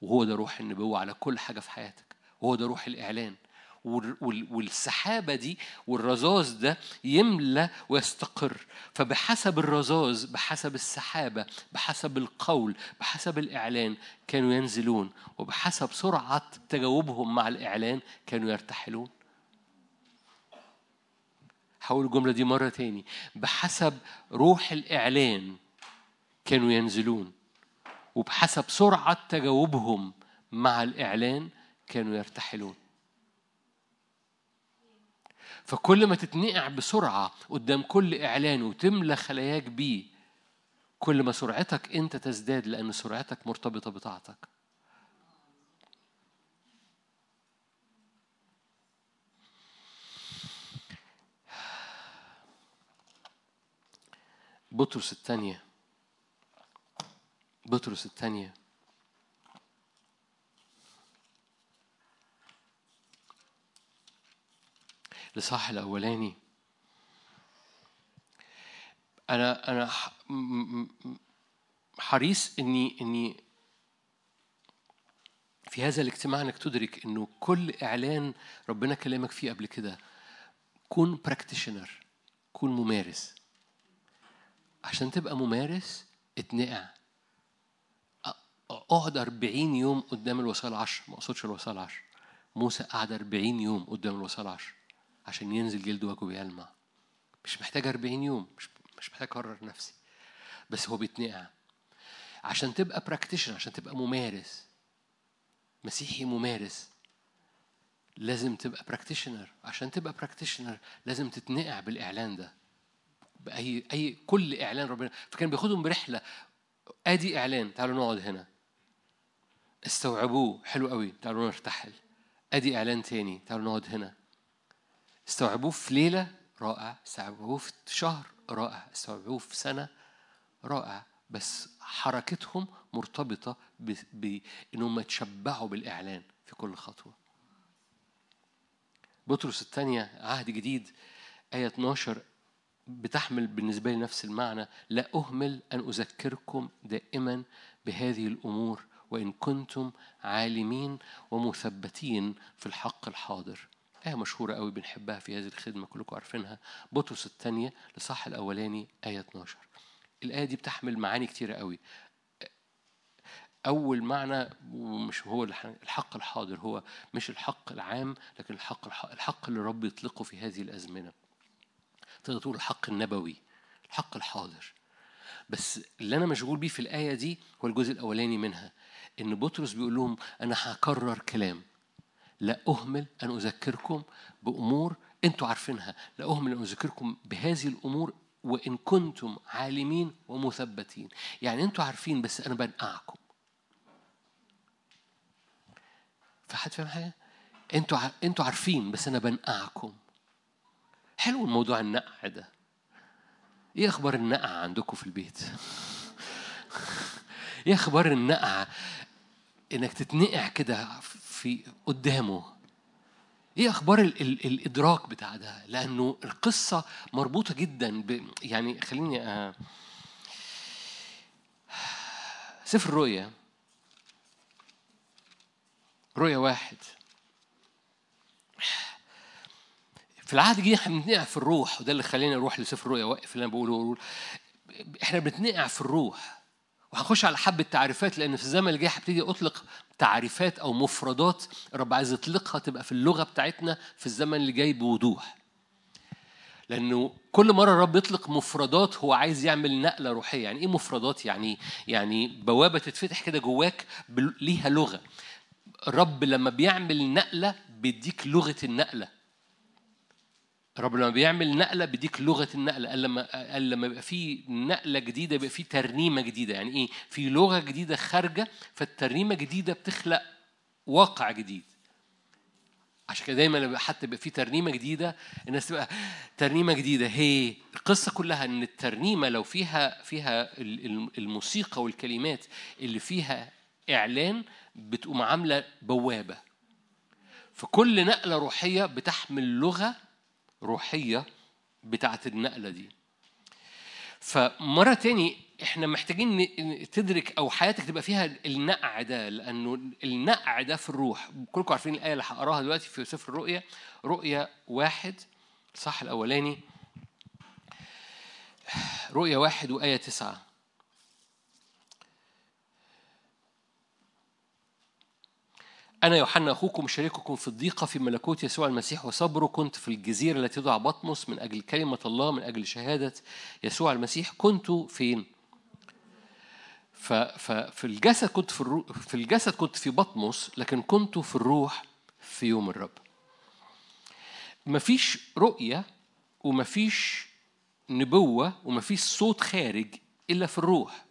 وهو ده روح النبوة على كل حاجة في حياتك. وهو ده روح الإعلان. والسحابة دي والرذاذ ده يملى ويستقر. فبحسب الرذاذ بحسب السحابة بحسب القول بحسب الإعلان كانوا ينزلون وبحسب سرعة تجاوبهم مع الإعلان كانوا يرتحلون. حول الجملة دي مرة تاني. بحسب روح الإعلان كانوا ينزلون وبحسب سرعة تجاوبهم مع الإعلان كانوا يرتحلون. فكل ما تتنقع بسرعة قدام كل إعلان وتملى خلاياك بيه كل ما سرعتك أنت تزداد لأن سرعتك مرتبطة بطاعتك. بطرس الثانية. بطرس الثانية. الإصحاح الأولاني. أنا أنا حريص إني إني في هذا الاجتماع إنك تدرك إنه كل إعلان ربنا كلامك فيه قبل كده كون براكتيشنر كون ممارس. عشان تبقى ممارس اتنقع. أقعد 40 يوم قدام الوصايا العشر ما أقصدش الوصايا العشر موسى قعد 40 يوم قدام الوصايا العشر عشان ينزل جلد وجهه بيلمع. مش محتاج 40 يوم مش مش محتاج أكرر نفسي. بس هو بيتنقع. عشان تبقى practitioner عشان تبقى ممارس مسيحي ممارس لازم تبقى practitioner عشان تبقى practitioner لازم تتنقع بالإعلان ده. باي اي كل إعلان ربنا. فكان بياخدهم برحلة. آدي إعلان تعالوا نقعد هنا. استوعبوه حلو قوي. تعالوا نرتحل. آدي إعلان تاني تعالوا نقعد هنا. استوعبوه في ليلة رائع. استوعبوه في شهر رائع. استوعبوه في سنة رائع. بس حركتهم مرتبطة بأنهم يتشبعوا بالإعلان في كل خطوة. بطرس الثانية عهد جديد آية 12 بتحمل بالنسبة لي نفس المعنى. لا أهمل أن أذكركم دائما بهذه الأمور وإن كنتم عالمين ومثبتين في الحق الحاضر. آية مشهورة قوي بنحبها في هذه الخدمة كلكم عارفينها. بطرس الثانية لصح الأولاني آية 12 الآية دي بتحمل معاني كتيرة قوي أول معنى مش هو الحق الحاضر هو مش الحق العام لكن الحق الحق اللي رب يطلقه في هذه الأزمنة. تقدر تقول الحق النبوي الحق الحاضر. بس اللي أنا مشغول بيه في الآية دي هو الجزء الأولاني منها. إن بطرس بيقول لهم أنا هكرر كلام. لا أهمل أن أذكركم بأمور أنتوا عارفينها. لا أهمل أن أذكركم بهذه الأمور وإن كنتم عالمين ومثبتين. يعني أنتوا عارفين بس أنا بنقعكم. فحد فاهم حاجة؟ أنتوا أنتوا عارفين بس أنا بنقعكم. حلو الموضوع النقع ده. إيه أخبار النقع عندكم في البيت؟ [laughs] إيه أخبار النقع؟ إنك تتنقع كده في قدامه. إيه أخبار ال ال الإدراك بتاع ده؟ لأنه القصة مربوطة جدا ب يعني خليني أ... سفر الرؤيا رؤيا واحد. في العهد الجديد إحنا بنتنقع في الروح وده اللي خلينا نروح لسفر الرؤيا واقف اللي أنا بقوله. إحنا بنتنقع في الروح. وهنخش على حبة تعريفات لأن في الزمن الجاي هبتدي أطلق تعريفات أو مفردات الرب عايز يطلقها تبقى في اللغة بتاعتنا في الزمن اللي جاي بوضوح. لأنه كل مرة الرب يطلق مفردات هو عايز يعمل نقلة روحية. يعني إيه مفردات؟ يعني يعني بوابة تتفتح كده جواك ليها لغة. الرب لما بيعمل نقلة بيديك لغة النقلة. الرب لما بيعمل نقلة بيديك لغة النقلة قال لما قال لما يبقى في نقلة جديدة يبقى في ترنيمة جديدة. يعني إيه؟ في لغة جديدة خارجة فالترنيمة جديدة بتخلق واقع جديد. عشان كده دايما حتى يبقى في ترنيمة جديدة الناس تبقى ترنيمة جديدة. هي القصة كلها إن الترنيمة لو فيها فيها الموسيقى والكلمات اللي فيها إعلان بتقوم عاملة بوابة. فكل نقلة روحية بتحمل لغة روحية بتاعت النقلة دي. فمرة تاني إحنا محتاجين تدرك أو حياتك تبقى فيها النقع ده لأنه النقع ده في الروح. كلكم عارفين الآية اللي هقراها دلوقتي في سفر الرؤيا. رؤيا واحد صح الأولاني. رؤيا واحد وآية تسعة. أنا يوحنا أخوكم شريككم في الضيقة في ملكوت يسوع المسيح وصبره كنت في الجزيرة التي تدعى بطمس من أجل كلمة الله من أجل شهادة يسوع المسيح كنت فين؟ ففي الجسد كنت في الرو... في الجسد كنت في بطمس لكن كنت في الروح في يوم الرب. مفيش رؤية ومفيش نبوة ومفيش صوت خارج إلا في الروح.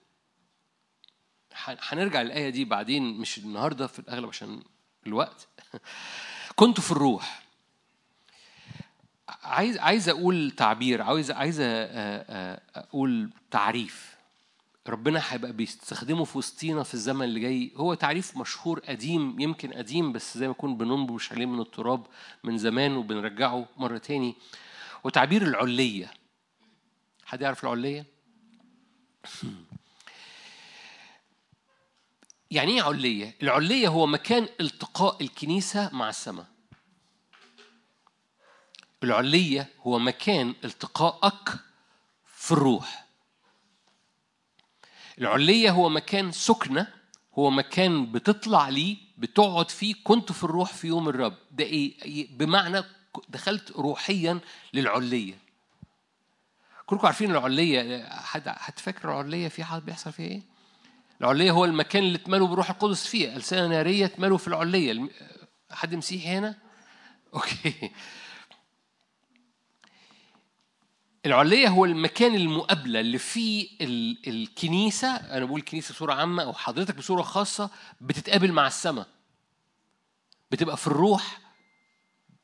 هنرجع للآية دي بعدين مش النهاردة في الأغلب عشان الوقت. كنت في الروح. عايز عايز أقول تعبير عايز عايز أقول تعريف. ربنا هيبقى بيستخدمه في وسطينا في الزمن اللي جاي. هو تعريف مشهور قديم يمكن قديم بس زي ما يكون بننبش عليه من التراب من زمان وبنرجعه مرة تاني. وتعبير العلية. حد يعرف العلية؟ [laughs] يعني إيه علية؟ العلية هو مكان التقاء الكنيسة مع السماء. العلية هو مكان التقائك في الروح. العلية هو مكان سكنة هو مكان بتطلع ليه بتقعد فيه كنت في الروح في يوم الرب ده إيه بمعنى دخلت روحيا للعلية كلكم عارفين العلية حد حد فاكر العلية في حد بيحصل فيها إيه العلية هو المكان اللي تملوا بروح القدس فيه. ألسنة نارية تملوا في العلية حد مسيحي هنا؟ [laughs] أوكي. العلية هو المكان المقابلة اللي فيه الكنيسة. أنا بقول الكنيسة بصورة عامة أو حضرتك بصورة خاصة بتتقابل مع السماء. بتبقى في الروح.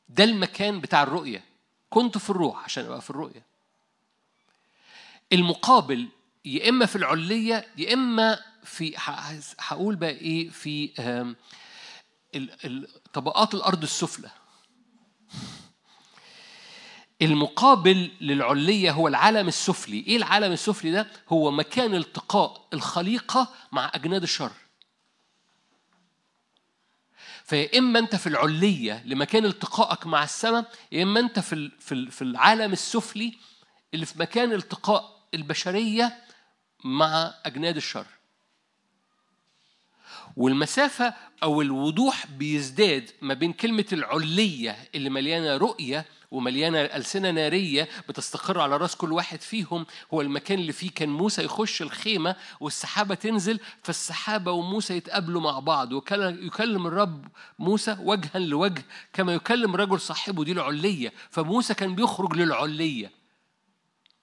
ده المكان بتاع الرؤية. كنت في الروح عشان أبقى في الرؤية. المقابل يا إما في العلية يا إما في هقول بقى إيه في طبقات الأرض السفلى. المقابل للعلية هو العالم السفلي. إيه العالم السفلي ده؟ هو مكان التقاء الخليقة مع أجناد الشر. فيا إما أنت في العلية لمكان التقائك مع السماء يا إما أنت في في العالم السفلي اللي في مكان التقاء البشرية مع أجناد الشر. والمسافة أو الوضوح بيزداد ما بين كلمة العلية اللي مليانة رؤية ومليانة ألسنة نارية بتستقر على رأس كل واحد فيهم هو المكان اللي فيه كان موسى يخش الخيمة والسحابة تنزل فالسحابة وموسى يتقابلوا مع بعض ويكلم الرب موسى وجها لوجه كما يكلم رجل صاحبه دي العلية. فموسى كان بيخرج للعلية.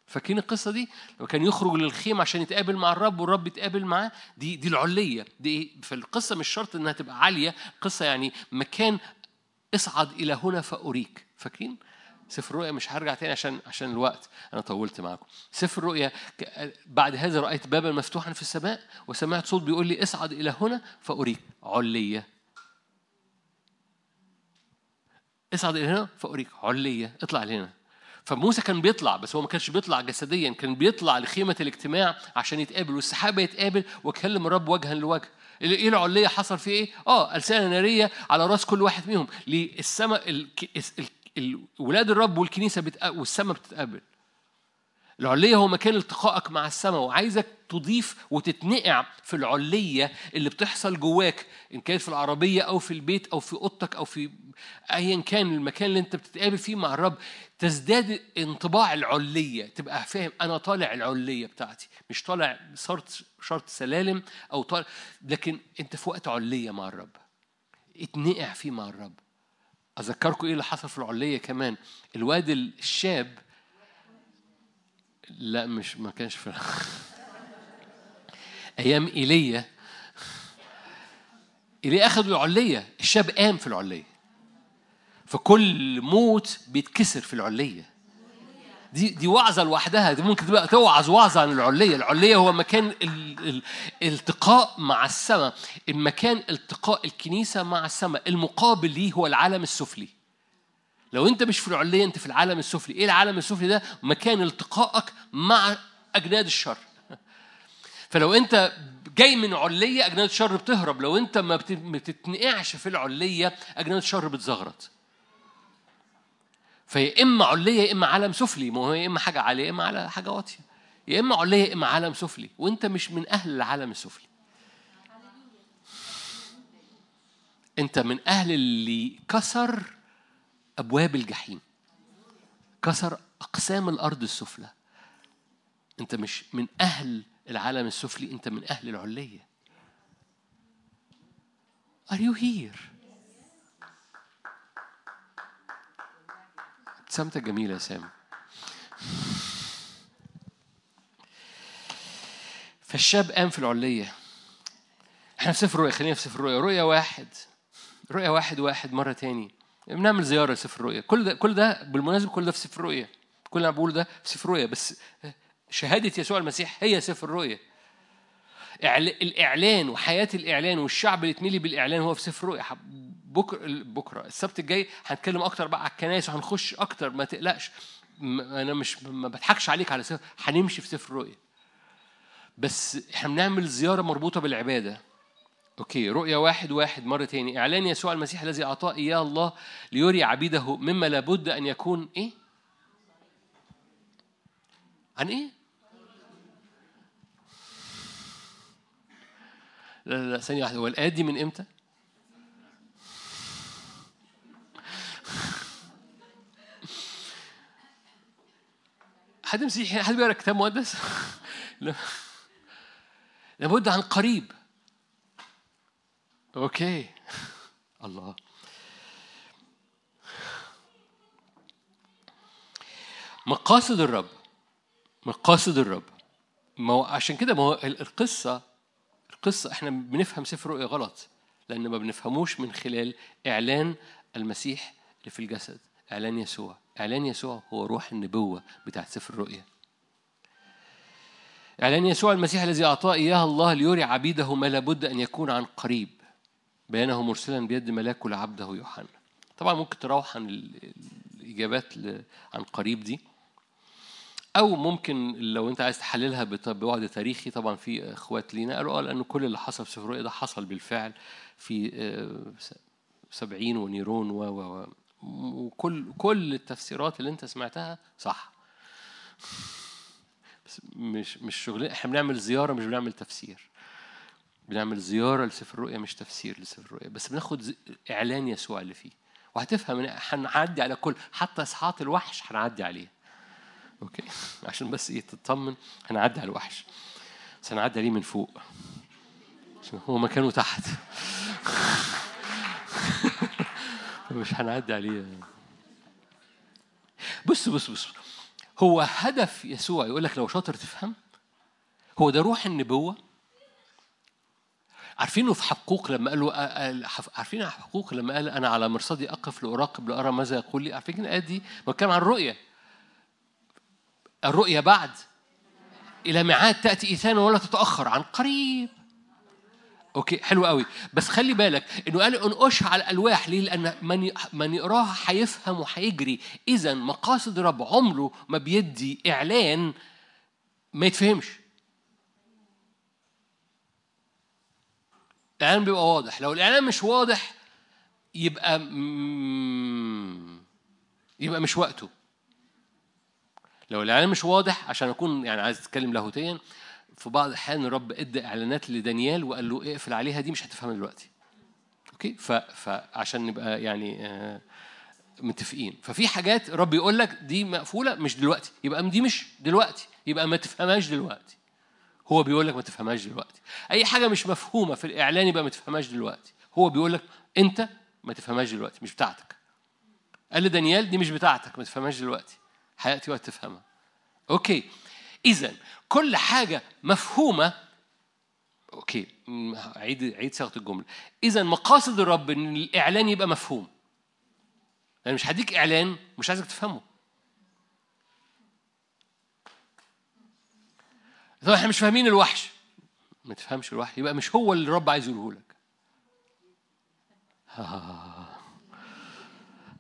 فاكرين القصة دي؟ لما كان يخرج للخيمة عشان يتقابل مع الرب والرب يتقابل معاه دي دي العلية. دي فالقصة مش شرط إنها تبقى عالية قصة يعني مكان اصعد إلى هنا فأريك. فاكرين؟ سفر الرؤيا مش هرجع تاني عشان عشان الوقت. أنا طولت معاكم. سفر الرؤيا بعد هذا رأيت بابا مفتوحا في السماء وسمعت صوت بيقول لي اصعد إلى هنا فأريك. علية. اصعد إلى هنا فأريك. علية. اطلع لهنا. فموسى كان بيطلع بس هو ما كانش بيطلع جسديا كان بيطلع لخيمة الاجتماع عشان يتقابل والسحابة يتقابل ويكلم الرب وجها لوجه. إيه العلية حصل فيه إيه؟ آه ألسنة نارية على راس كل واحد منهم. للسماء ولاد الرب والكنيسة بتقابل والسماء بتتقابل. العلية هو مكان التقائك مع السماء وعايزك تضيف وتتنقع في العلية اللي بتحصل جواك إن كانت في العربية أو في البيت أو في أوضتك أو في أيا كان المكان اللي أنت بتتقابل فيه مع الرب تزداد انطباع العلية تبقى فاهم أنا طالع العلية بتاعتي مش طالع شرط شرط سلالم أو طالع لكن أنت في وقت علية مع الرب. اتنقع فيه مع الرب. أذكركم إيه اللي حصل في العلية كمان؟ الواد الشاب لا مش ما كانش في [laughs] أيام إيليا. إيليا أخذوا العلية الشاب قام في العلية. فكل موت بيتكسر في العلية. دي دي وعظة لوحدها. دي ممكن تبقى توعظ وعظة عن العلية. العلية هو مكان الالتقاء مع السماء. المكان التقاء الكنيسة مع السماء. المقابل ليه هو العالم السفلي. لو انت مش في العليه انت في العالم السفلي. إيه العالم السفلي ده؟ مكان التقائك مع أجناد الشر. [laughs] فلو انت جاي من عليه أجناد الشر بتهرب. لو انت ما بتتنقعش في العليه أجناد الشر بتزغرط. فيا إما عليه يا إما عالم سفلي. ما هو يا إما حاجة عالية يا إما على حاجة واطية. يا إما عليه يا إما عالم سفلي. وانت مش من أهل العالم السفلي. انت من أهل اللي كسر أبواب الجحيم. كسر أقسام الأرض السفلى. أنت مش من أهل العالم السفلي أنت من أهل العلية Are you here؟ ابتسامتك جميلة يا سامي. فالشاب قام في العلية إحنا في سفر رؤيا خلينا في سفر رؤيا. رؤيا واحد. رؤيا واحد واحد مرة تاني. بنعمل زيارة لسفر الرؤيا كل ده كل ده بالمناسبة كل ده في سفر الرؤيا كل اللي أنا بقوله ده في سفر الرؤيا بس شهادة يسوع المسيح هي سفر الرؤيا الإعلان وحياة الإعلان والشعب اللي اتملي بالإعلان هو في سفر الرؤيا بكره بكرة. السبت الجاي هنتكلم أكتر بقى على الكنائس وهنخش أكتر. ما تقلقش. أنا مش ما بضحكش عليك على سفر هنمشي في سفر الرؤيا بس إحنا بنعمل زيارة مربوطة بالعبادة. أوكي رؤيا واحد واحد مرة تاني إعلان يسوع المسيح الذي أعطاه إياه الله ليري عبيده مما لابد أن يكون إيه؟ عن إيه؟ لا لا لا ثانية واحدة هو الآيات دي من إمتى؟ حد مسيحي حد بيقرأ كتاب مقدس؟ [laughs] لابد عن قريب أوكي الله [laughs] مقاصد الرب. مقاصد الرب. ما هو عشان كده ما هو القصة القصة إحنا بنفهم سفر رؤيا غلط لأن ما بنفهموش من خلال إعلان المسيح اللي في الجسد إعلان يسوع. إعلان يسوع هو روح النبوة بتاعت سفر الرؤيا إعلان يسوع المسيح الذي أعطاه اياه الله ليري عبيده ما لابد أن يكون عن قريب. بيانه مرسلا بيد ملاكه لعبده يوحنا. طبعا ممكن تروح عن الإجابات عن قريب دي. أو ممكن لو أنت عايز تحللها ببعد تاريخي طبعا في إخوات لينا قالوا آه لأن كل اللي حصل في سفر ده حصل بالفعل في آه، سبعين ونيرون و و وكل كل التفسيرات اللي أنت سمعتها صح. بس مش مش شغل إحنا بنعمل زيارة مش بنعمل تفسير. بنعمل زيارة لسفر الرؤيا مش تفسير لسفر الرؤيا بس بناخد إعلان يسوع اللي فيه. وهتفهم هنعدي على كل حتى إسحاق الوحش هنعدي عليه. أوكي؟ [laughs] عشان بس إيه تطمن هنعدي على الوحش. بس هنعدي عليه من فوق. عشان هو مكانه تحت. [laughs] مش هنعدي عليه. بص بص بص. هو هدف يسوع يقول لك لو شاطر تفهم هو ده روح النبوة. عارفينه في حقوق لما قالوا عارفين حقوق لما قال أنا على مرصدي أقف لأراقب لأرى ماذا يقول لي؟ عارفين الايه دي؟ بتكلم عن الرؤية. الرؤية بعد. إلى ميعاد تأتي ايثان ولا تتأخر عن قريب. أوكي حلو قوي. بس خلي بالك إنه قال انقش على الألواح ليه؟ لأن من من يقراها هيفهم وهيجري اذا مقاصد رب عمره ما بيدي إعلان ما يتفهمش. الإعلان بيبقى واضح. لو الإعلان مش واضح يبقى يبقى مش وقته. لو الإعلان مش واضح عشان أكون يعني عايز أتكلم لاهوتيا في بعض الأحيان الرب إدى إعلانات لدانيال وقال له اقفل عليها دي مش هتفهمها دلوقتي. أوكي؟ ف... فعشان نبقى يعني آه متفقين. ففي حاجات رب يقول لك دي مقفولة مش دلوقتي. يبقى دي مش دلوقتي. يبقى ما تفهمهاش دلوقتي. هو بيقول لك ما تفهمهاش دلوقتي. أي حاجة مش مفهومة في الاعلان يبقى ما تفهمهاش دلوقتي. هو بيقول لك أنت ما تفهمهاش دلوقتي مش بتاعتك. قال لدانيال دي مش بتاعتك ما تفهمهاش دلوقتي. هياتي وقت تفهمها. okay. اذا كل حاجة مفهومة okay. عيد عيد صياغة الجملة. اذا مقاصد الرب إن الإعلان يبقى مفهوم. أنا مش هديك إعلان مش عايزك تفهمه. طب إحنا مش فاهمين الوحش. ما تفهمش الوحش يبقى مش هو اللي الرب عايز يقوله لك. [laughs]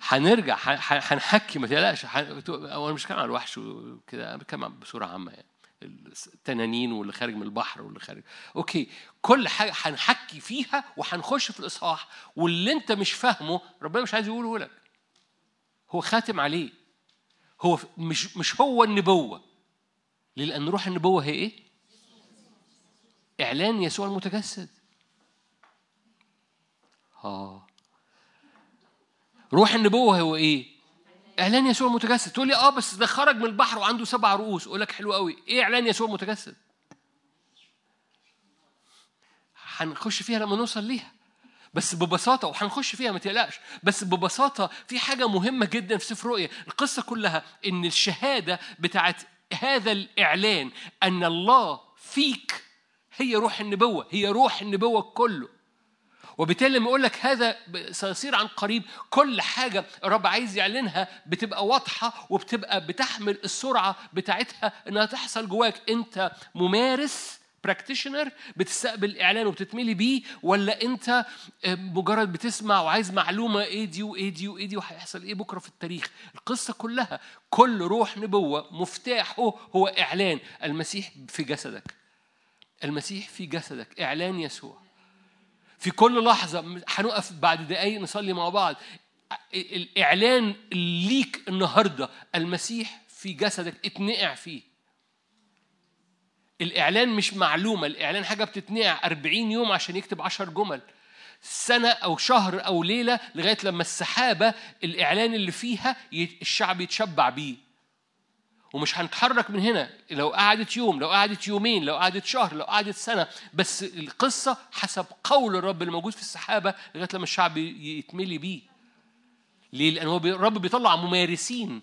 هنرجع هنحكي ما تقلقش أنا مش بتكلم عن الوحش وكده أنا بتكلم بصورة عامة يعني. التنانين واللي خارج من البحر واللي خارج. أوكي كل حاجة هنحكي فيها وهنخش في الإصحاح واللي أنت مش فاهمه ربنا مش عايز يقوله لك. هو خاتم عليه. هو مش مش هو النبوة. لأن روح النبوة هي إيه؟ إعلان يسوع المتجسد. آه. روح النبوة هو إيه؟ إعلان يسوع المتجسد. تقول لي آه بس ده خرج من البحر وعنده سبع رؤوس. أقول لك حلو قوي. إيه إعلان يسوع المتجسد؟ هنخش فيها لما نوصل ليها. بس ببساطة وهنخش فيها ما تقلقش. بس ببساطة في حاجة مهمة جدا في سفر رؤيا القصة كلها إن الشهادة بتاعت هذا الإعلان أن الله فيك هي روح النبوة هي روح النبوة كله. وبالتالي لما يقول لك هذا سيصير عن قريب كل حاجة الرب عايز يعلنها بتبقى واضحة وبتبقى بتحمل السرعة بتاعتها إنها تحصل جواك. أنت ممارس براكتيشنر بتستقبل الاعلان وبتتملي بيه ولا أنت مجرد بتسمع وعايز معلومة إيه دي وإيه دي وإيه دي وهيحصل إيه بكرة في التاريخ؟ القصة كلها كل روح نبوة مفتاحه هو إعلان المسيح في جسدك. المسيح في جسدك إعلان يسوع. في كل لحظة هنقف بعد دقايق نصلي مع بعض. الإعلان ليك النهارده المسيح في جسدك اتنقع فيه. الإعلان مش معلومة الإعلان حاجة بتتنقع 40 يوم عشان يكتب 10 جمل. سنة أو شهر أو ليلة لغاية لما السحابة الإعلان اللي فيها الشعب يتشبع بيه. ومش هنتحرك من هنا. لو قعدت يوم لو قعدت يومين لو قعدت شهر لو قعدت سنة. بس القصة حسب قول الرب اللي موجود في السحابة لغاية لما الشعب يتملي بيه. ليه؟ لأن هو الرب بيطلع ممارسين.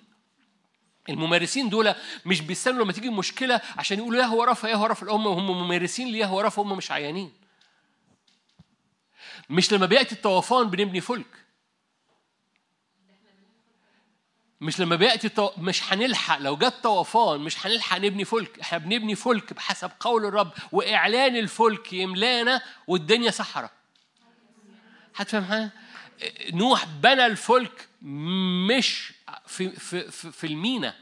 الممارسين دول مش بيستنوا لما تيجي مشكلة عشان يقولوا يا هو رفع يا هو رفع. الامه وهم ممارسين ليه هو رفع؟ هم مش عيانين. مش لما بياتي الطوفان بنبني فلك. مش لما بياتي الطو... مش هنلحق. لو جت طوفان مش هنلحق نبني فلك. إحنا بنبني فلك بحسب قول الرب وإعلان الفلك يملانا والدنيا صحراء هتفهم حاجة؟ نوح بنى الفلك مش في في في, في المينا.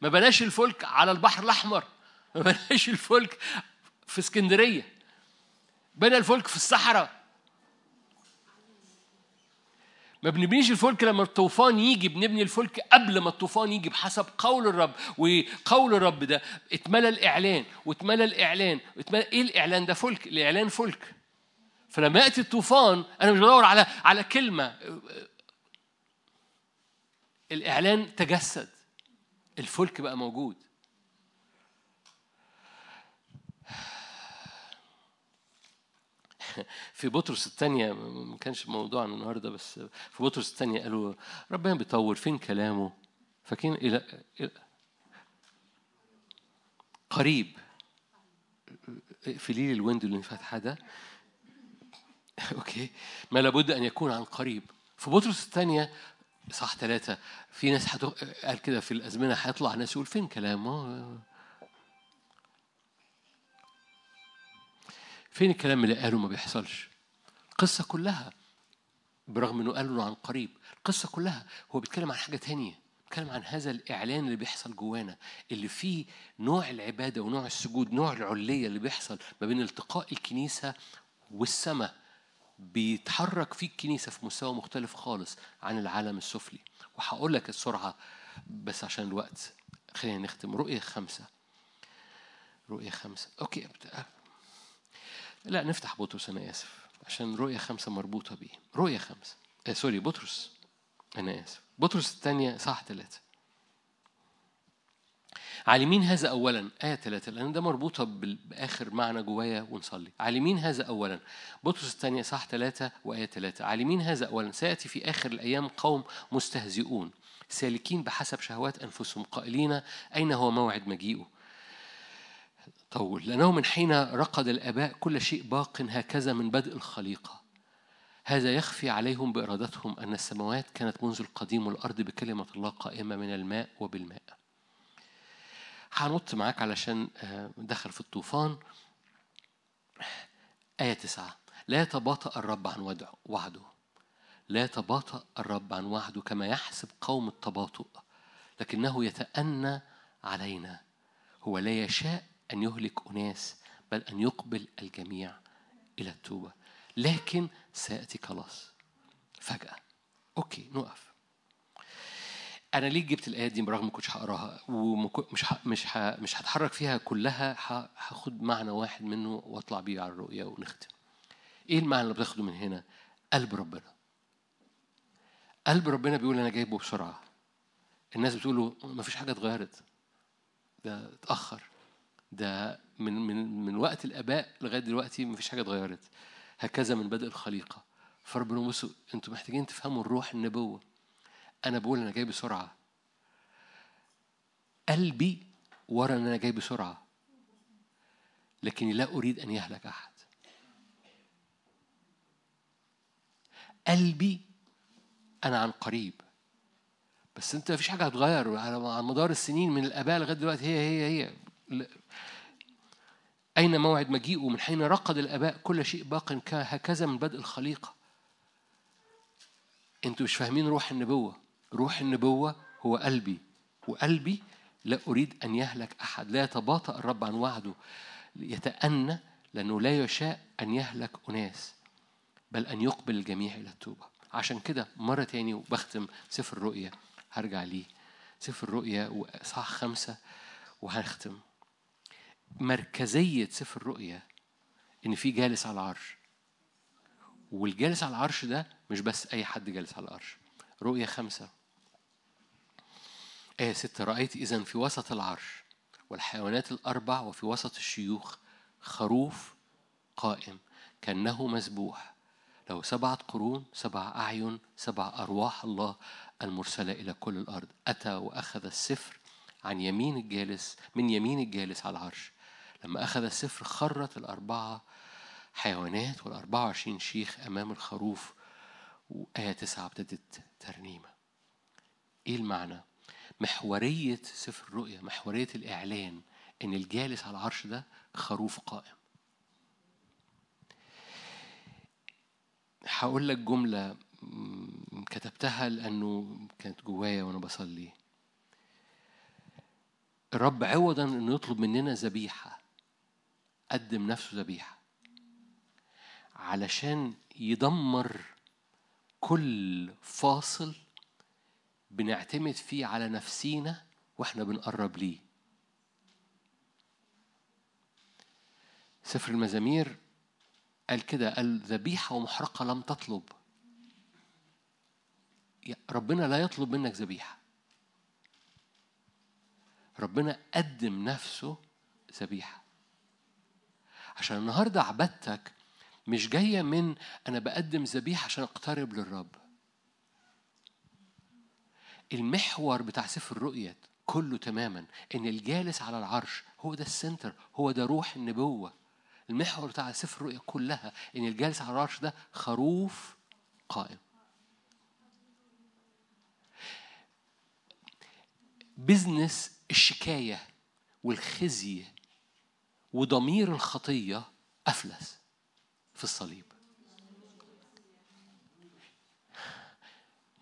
ما بناش الفلك على البحر الأحمر ما بناش الفلك في اسكندرية. بنى الفلك في الصحراء. ما بنبنيش الفلك لما الطوفان يجي بنبني الفلك قبل ما الطوفان يجي بحسب قول الرب. وقول الرب ده اتملى الإعلان واتملى الإعلان واتملى إيه الإعلان ده؟ فلك الإعلان فلك. فلما يأتي الطوفان أنا مش بدور على على كلمة. الإعلان تجسد. الفلك بقى موجود. في بطرس الثانية ما كانش موضوعنا النهارده بس في بطرس الثانية قالوا ربنا بيطول فين كلامه؟ فاكرين إلى قريب. في ليل ال window اللي فاتحة ده. [laughs] okay. ما لابد أن يكون عن قريب. في بطرس الثانية صح ثلاثة. في ناس حتو... قال كده في الأزمنة هيطلع ناس يقول فين كلامه؟ فين الكلام اللي قاله ما بيحصلش؟ القصة كلها. برغم إنه قال له عن قريب. القصة كلها. هو بيتكلم عن حاجة تانية. بيتكلم عن هذا الإعلان اللي بيحصل جوانا اللي فيه نوع العبادة ونوع السجود نوع العلية اللي بيحصل ما بين التقاء الكنيسة والسماء. بيتحرك فيه الكنيسة في مستوى مختلف خالص عن العالم السفلي. وهقول لك السرعة بس عشان الوقت. خلينا نختم. رؤية خمسة. رؤية خمسة. okay لا نفتح بطرس أنا آسف. عشان رؤية خمسة مربوطة بيه. رؤية خمسة. آه sorry بطرس أنا آسف. بطرس الثانية صح ثلاثة. عالمين هذا أولا. آية ثلاثة. لأن ده مربوطة بآخر معنى جوايا ونصلي. عالمين هذا أولا. بطرس الثانية صح ثلاثة وآية ثلاثة. عالمين هذا أولا. سيأتي في آخر الأيام قوم مستهزئون. سالكين بحسب شهوات أنفسهم. قائلين أين هو موعد مجيئه؟ طول. لأنه من حين رقد الآباء كل شيء باق هكذا من بدء الخليقة. هذا يخفي عليهم بإرادتهم أن السماوات كانت منذ القديم والأرض بكلمة الله قائمة من الماء وبالماء. هنط معاك علشان آه، دخل في الطوفان. آية تسعة. لا يتباطأ الرب عن وعده. لا يتباطأ الرب عن وعده كما يحسب قوم التباطؤ. لكنه يتأنى علينا. هو لا يشاء أن يهلك أناس بل أن يقبل الجميع إلى التوبة. لكن سيأتي خلاص. فجأة. أوكي نقف. أنا ليه جبت الآيات دي برغم ما كنتش هقراها ومش مش مش هتحرك فيها كلها هاخد معنى واحد منه وأطلع بيه على الرؤية ونختم. إيه المعنى اللي بتاخده من هنا؟ قلب ربنا. قلب ربنا بيقول أنا جايبه بسرعة. الناس بتقول ما فيش حاجة اتغيرت. ده اتأخر. ده من من من وقت الآباء لغاية دلوقتي ما فيش حاجة اتغيرت. هكذا من بدء الخليقة. فربنا بصوا أنتوا محتاجين تفهموا الروح النبوة. أنا بقول أنا جاي بسرعة. قلبي ورا أن أنا جاي بسرعة. لكني لا أريد أن يهلك أحد. قلبي أنا عن قريب. بس أنت مفيش حاجة هتغير. على مدار السنين من الآباء لغاية دلوقتي هي هي هي. أين موعد مجيئه؟ من حين رقد الآباء كل شيء باق هكذا من بدء الخليقة. أنتوا مش فاهمين روح النبوة. روح النبوة هو قلبي وقلبي لا أريد أن يهلك أحد لا يتباطأ الرب عن وعده يتأنى لأنه لا يشاء أن يهلك أناس بل أن يقبل الجميع إلى التوبة. عشان كده مرة تاني وبختم سفر الرؤيا هرجع ليه. سفر الرؤيا وإصحاح خمسة وهختم. مركزية سفر الرؤيا إن في جالس على العرش. والجالس على العرش ده مش بس أي حد جالس على العرش. رؤيا خمسة. آية ستة رأيت إذا في وسط العرش والحيوانات الأربع وفي وسط الشيوخ خروف قائم كأنه مسبوح له سبعة قرون سبع أعين سبع أرواح الله المرسلة إلى كل الأرض. أتى وأخذ السفر عن يمين الجالس من يمين الجالس على العرش. لما أخذ السفر خرت الأربعة حيوانات والأربعة وعشرين شيخ أمام الخروف. وآية تسعة ابتدت ترنيمة. إيه المعنى؟ محورية سفر الرؤيا محورية الإعلان إن الجالس على العرش ده خروف قائم. هقول لك جملة كتبتها لأنه كانت جوايا وأنا بصلي. الرب عوضا إنه يطلب مننا ذبيحة قدم نفسه ذبيحة علشان يدمر كل فاصل بنعتمد فيه على نفسينا وإحنا بنقرب ليه. سفر المزامير قال كده قال ذبيحة ومحرقة لم تطلب. ربنا لا يطلب منك ذبيحة. ربنا قدم نفسه ذبيحة. عشان النهاردة عبادتك مش جاية من أنا بقدم ذبيحة عشان أقترب للرب. المحور بتاع سفر الرؤية كله تماما إن الجالس على العرش هو ده السنتر هو ده روح النبوة. المحور بتاع سفر الرؤية كلها إن الجالس على العرش ده خروف قائم. business الشكاية والخزي وضمير الخطية أفلس في الصليب.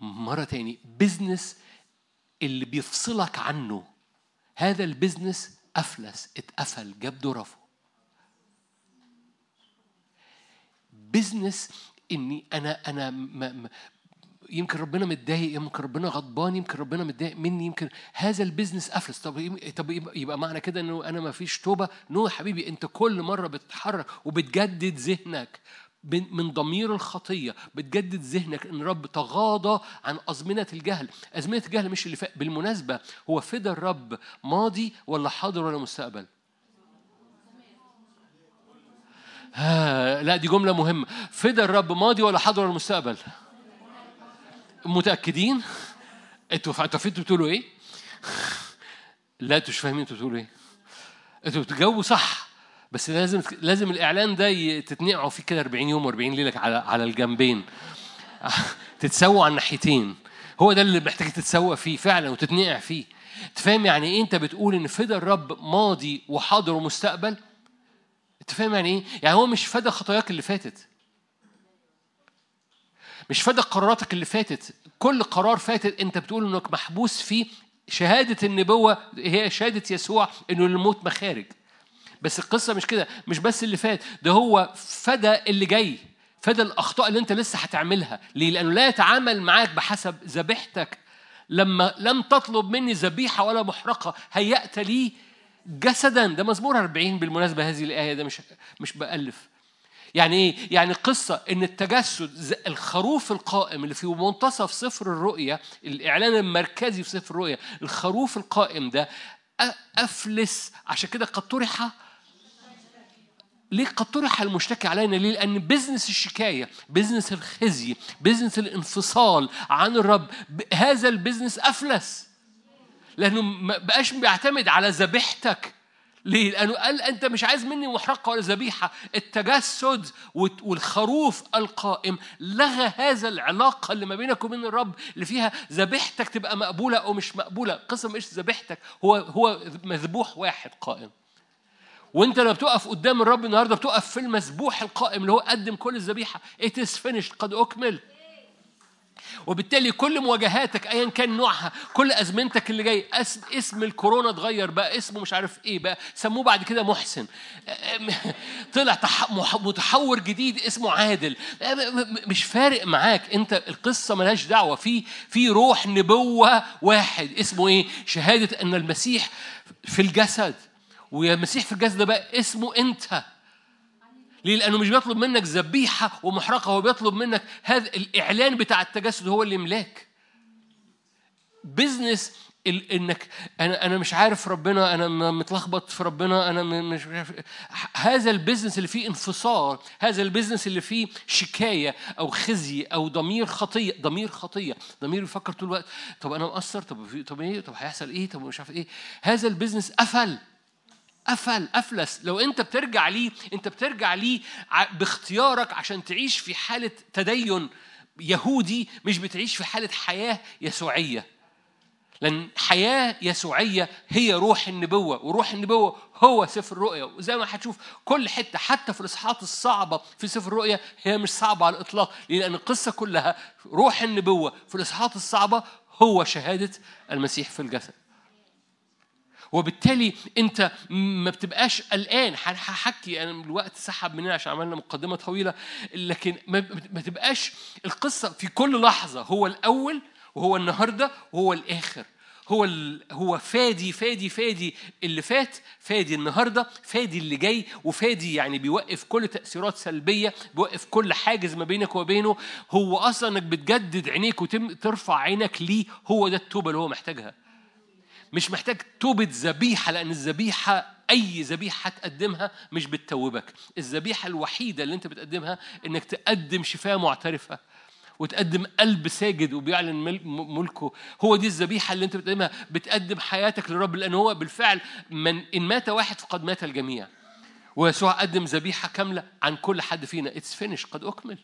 مرة تاني business اللي بيفصلك عنه. هذا ال business أفلس اتقفل جاب ظرفه. business إني أنا أنا ما يمكن ربنا متضايق يمكن ربنا غضبان يمكن ربنا متضايق مني يمكن هذا ال business أفلس. طب طب يبقى معنى كده إنه أنا ما فيش توبة؟ no حبيبي أنت كل مرة بتتحرك وبتجدد ذهنك. من ضمير الخطية. بتجدد ذهنك إن رب تغاضى عن أزمنة الجهل. أزمنة الجهل مش اللي فات. بالمناسبة هو فدا الرب ماضي ولا حاضر ولا مستقبل؟ ها لا دي جملة مهمة. فدا الرب ماضي ولا حاضر ولا مستقبل؟ متأكدين؟ أنتوا أنتوا بتقولوا إيه؟ لا أنتوا مش فاهمين أنتوا بتقولوا إيه. أنتوا بتجاوبوا صح. بس لازم لازم الإعلان ده تتنقعوا فيه كده 40 يوم و40 ليلة على على الجنبين. [laughs] تتسووا على الناحيتين. هو ده اللي محتاج تتسوى فيه فعلا وتتنقع فيه. تفهم يعني إيه أنت بتقول إن فدا الرب ماضي وحاضر ومستقبل؟ انت فاهم يعني إيه؟ يعني هو مش فدا خطاياك اللي فاتت. مش فدا قراراتك اللي فاتت. كل قرار فاتت أنت بتقول إنك محبوس فيه شهادة النبوة هي شهادة يسوع إنه الموت مخارج. بس القصة مش كده مش بس اللي فات ده هو فدى اللي جاي فدى الأخطاء اللي أنت لسه هتعملها. ليه؟ لأنه لا يتعامل معاك بحسب ذبيحتك. لما لم تطلب مني ذبيحة ولا محرقة هيأت لي جسدا. ده مزمور 40 بالمناسبة هذه الآية ده مش مش بألف. يعني إيه؟ يعني قصة إن التجسد الخروف القائم اللي في منتصف سفر الرؤيا الإعلان المركزي في سفر الرؤيا الخروف القائم ده أفلس. عشان كده قد طرح ليه قد طرح المشتكي علينا؟ ليه؟ لأن business الشكاية business الخزي business الانفصال عن الرب هذا البزنس أفلس. لأنه ما بقاش بيعتمد على ذبيحتك. ليه؟ لأنه قال أنت مش عايز مني محرقة ولا ذبيحة. التجسد والخروف القائم لغى هذا العلاقة اللي ما بينك وبين الرب اللي فيها ذبيحتك تبقى مقبولة أو مش مقبولة. قسم مش ذبيحتك؟ هو هو مذبوح واحد قائم. وانت لما بتقف قدام الرب النهارده بتقف في المذبوح القائم اللي هو قدم كل الذبيحة. It is finished. قد أكمل. وبالتالي كل مواجهاتك ايا كان نوعها كل أزمنتك اللي جاي اسم اسم الكورونا اتغير بقى اسمه مش عارف إيه بقى سموه بعد كده محسن. [laughs] طلع متحور جديد اسمه عادل. مش فارق معاك. أنت القصة ملهاش دعوة. في في روح نبوة واحد. اسمه إيه؟ شهادة أن المسيح في الجسد. والمسيح في الجسد ده بقى اسمه انت. ليه؟ لأنه مش بيطلب منك ذبيحة ومحرقة هو بيطلب منك هذا الإعلان بتاع التجسد هو اللي يملاك. business إنك أنا أنا مش عارف ربنا أنا متلخبط في ربنا أنا مش عارف. هذا ال business اللي فيه انفصال هذا ال business اللي فيه شكاية أو خزي أو ضمير خطية. ضمير خطية. ضمير بيفكر طول الوقت طب أنا مقصر؟ طب طب إيه؟ طب هيحصل إيه؟ طب مش عارف إيه. هذا ال business قفل. قفل أفلس. لو أنت بترجع ليه أنت بترجع ليه باختيارك عشان تعيش في حالة تدين يهودي مش بتعيش في حالة حياة يسوعية. لأن حياة يسوعية هي روح النبوة وروح النبوة هو سفر الرؤيا. وزي ما هتشوف كل حتة حتى في الإصحاحات الصعبة في سفر الرؤيا هي مش صعبة على الإطلاق. لأن القصة كلها روح النبوة في الإصحاحات الصعبة هو شهادة المسيح في الجسد. وبالتالي انت ما بتبقاش قلقان. هحكي أنا الوقت سحب مننا عشان عملنا مقدمة طويلة. لكن ما تبقاش القصة في كل لحظة. هو الأول وهو النهارده وهو الآخر. هو هو فادي فادي فادي اللي فات فادي النهارده فادي اللي جاي وفادي يعني بيوقف كل تأثيرات سلبية بيوقف كل حاجز ما بينك وبينه. هو أصلا إنك بتجدد عينيك وترفع عينك ليه هو ده التوبة اللي هو محتاجها. مش محتاج توبة ذبيحة لأن الذبيحة أي ذبيحة تقدمها مش بتتوبك. الذبيحة الوحيدة اللي أنت بتقدمها إنك تقدم شفاه معترفة وتقدم قلب ساجد وبيعلن ملكه. هو دي الذبيحة اللي أنت بتقدمها بتقدم حياتك للرب لأن هو بالفعل من إن مات واحد فقد مات الجميع. ويسوع قدم ذبيحة كاملة عن كل حد فينا. it's finished قد أكمل.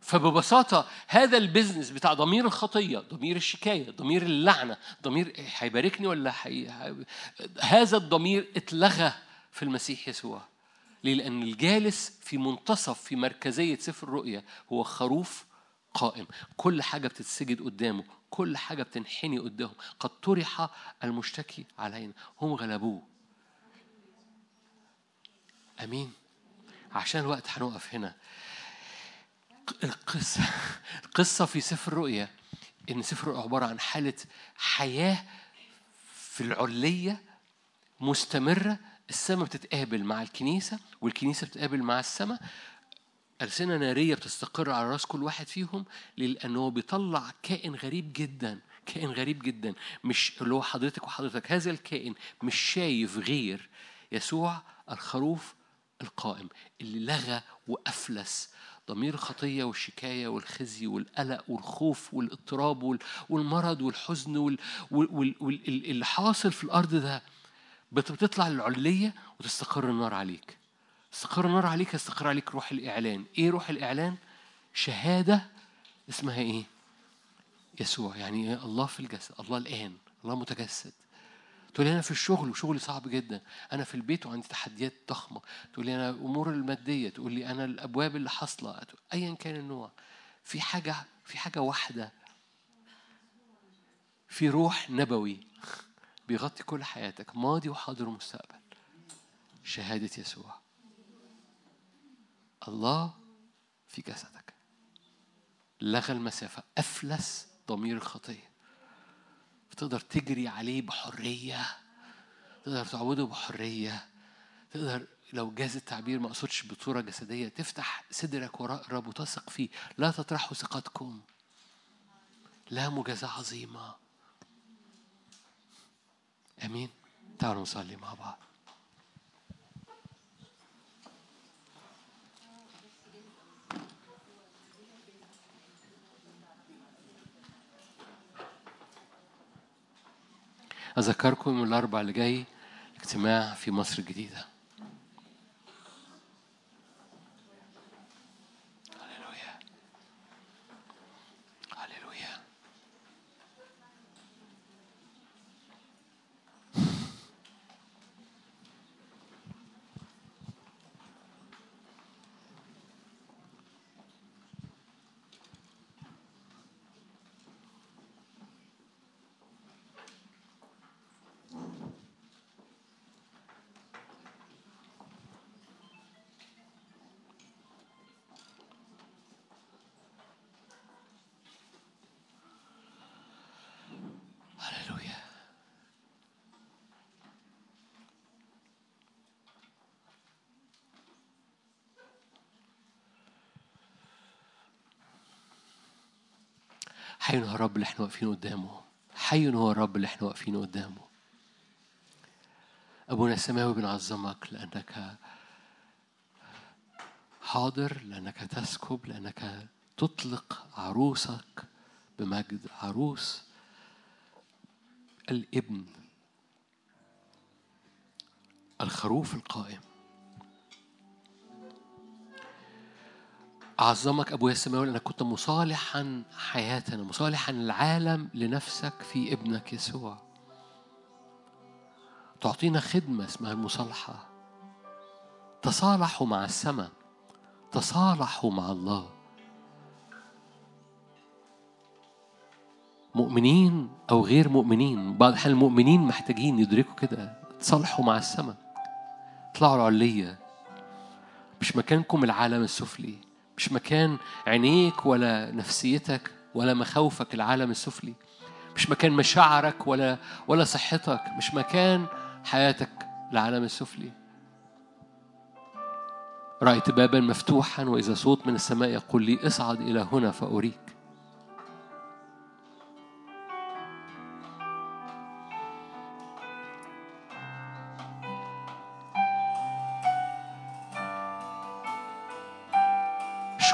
فببساطة هذا ال business بتاع ضمير الخطية ضمير الشكاية ضمير اللعنة ضمير هيباركني ولا حي... هذا الضمير اتلغى في المسيح يسوع. ليه؟ لأن الجالس في منتصف في مركزية سفر الرؤيا هو خروف قائم. كل حاجة بتتسجد قدامه كل حاجة بتنحني قدامه. قد طرح المشتكي علينا. هم غلبوه. أمين. عشان الوقت هنقف هنا. القصة القصة في سفر الرؤيا إن سفر الرؤيا عبارة عن حالة حياة في العلية مستمرة السماء بتتقابل مع الكنيسة والكنيسة بتتقابل مع السماء. ألسنة نارية بتستقر على راس كل واحد فيهم لأنه بيطلع كائن غريب جدا كائن غريب جدا. مش اللي هو حضرتك وحضرتك هذا الكائن مش شايف غير يسوع الخروف القائم اللي لغى وأفلس ضمير الخطية والشكاية والخزي والقلق والخوف والإضطراب والمرض والحزن واللي حاصل في الأرض ده بتطلع للعلية وتستقر النار عليك استقر النار عليك يستقر عليك روح الإعلان إيه روح الإعلان؟ شهادة اسمها إيه؟ يسوع يعني إيه؟ الله في الجسد الله الآن الله متجسد تقول لي أنا في الشغل وشغلي صعب جدا أنا في البيت وعندي تحديات ضخمة. تقول لي أنا أمور المادية تقول لي أنا الأبواب اللي حاصلة. أيا كان النوع. في حاجة في حاجة واحدة. في روح نبوي بيغطي كل حياتك. ماضي وحاضر ومستقبل. شهادة يسوع. الله في جسدك. لغى المسافة. أفلس ضمير الخطية. تقدر تجري عليه بحرية تقدر تعبده بحرية تقدر لو جاز التعبير ما اقصدش بصورة جسدية تفتح صدرك وراء الرب وتثق فيه. لا تطرحوا ثقتكم. لا مجازاة عظيمة. آمين. تعالوا نصلي مع بعض. أذكركم الأربع اللي جاي اجتماع في مصر الجديدة. حي هو الرب اللي إحنا واقفين قدامه. حي هو الرب اللي إحنا واقفين قدامه. أبونا السماوي بنعظمك لأنك حاضر لأنك تسكب لأنك تطلق عروسك بمجد عروس الابن الخروف القائم. أعظمك أبويا السماوي لأنك كنت مصالحا حياتنا مصالحا العالم لنفسك في ابنك يسوع. تعطينا خدمة اسمها المصالحة. تصالحوا مع السماء. تصالحوا مع الله. مؤمنين أو غير مؤمنين بعض الأحيان المؤمنين محتاجين يدركوا كده. تصالحوا مع السماء. اطلعوا العلية. مش مكانكم العالم السفلي. مش مكان عينيك ولا نفسيتك ولا مخاوفك العالم السفلي. مش مكان مشاعرك ولا ولا صحتك. مش مكان حياتك العالم السفلي. رأيت بابا مفتوحا وإذا صوت من السماء يقول لي اصعد إلى هنا فأريك.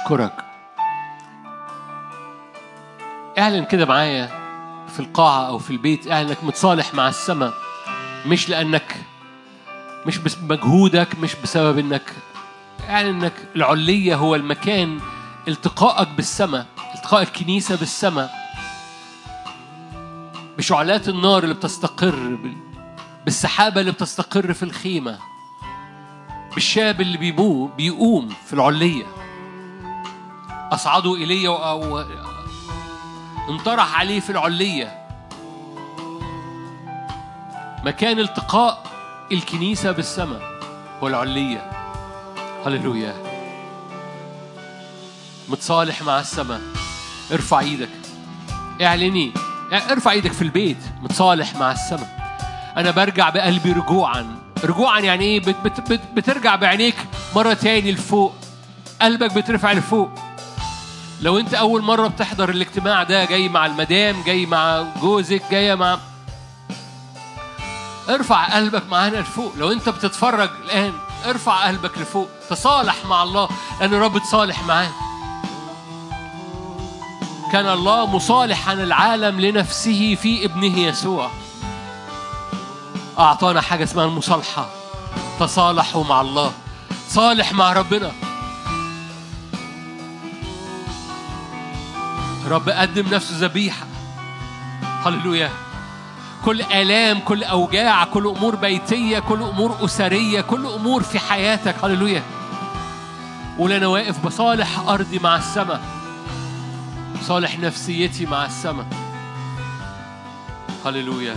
أشكرك. اعلن كده معايا في القاعة أو في البيت اعلن إنك متصالح مع السماء. مش لأنك مش بمجهودك مش بسبب إنك اعلن إنك العلية هو المكان التقائك بالسماء التقاء الكنيسة بالسماء. بشعلات النار اللي بتستقر بالسحابة اللي بتستقر في الخيمة بالشاب اللي بيقوم في العليه أصعدوا إلي أو انطرح عليه في العلية. مكان التقاء الكنيسة بالسماء والعلية. هللويا. متصالح مع السماء. ارفع إيدك. اعلني. ارفع إيدك في البيت. متصالح مع السماء. أنا برجع بقلبي رجوعا. رجوعا يعني إيه؟ بت بت بت بترجع بعينيك مرة تاني لفوق. قلبك بيترفع لفوق. لو انت اول مرة بتحضر الاجتماع ده جاي مع المدام جاي مع جوزك جاية مع ارفع قلبك معانا لفوق. لو انت بتتفرج الآن ارفع قلبك لفوق. تصالح مع الله لأن الرب تصالح معاه كان الله مصالحا العالم لنفسه في ابنه يسوع. أعطانا حاجة اسمها المصالحة. تصالحوا مع الله. صالح مع ربنا. رب قدم نفسه ذبيحة. هللويا. كل آلام كل أوجاع كل أمور بيتية كل أمور أسرية كل أمور في حياتك. هللويا. قول أنا واقف بصالح أرضي مع السماء. صالح نفسيتي مع السماء. هللويا.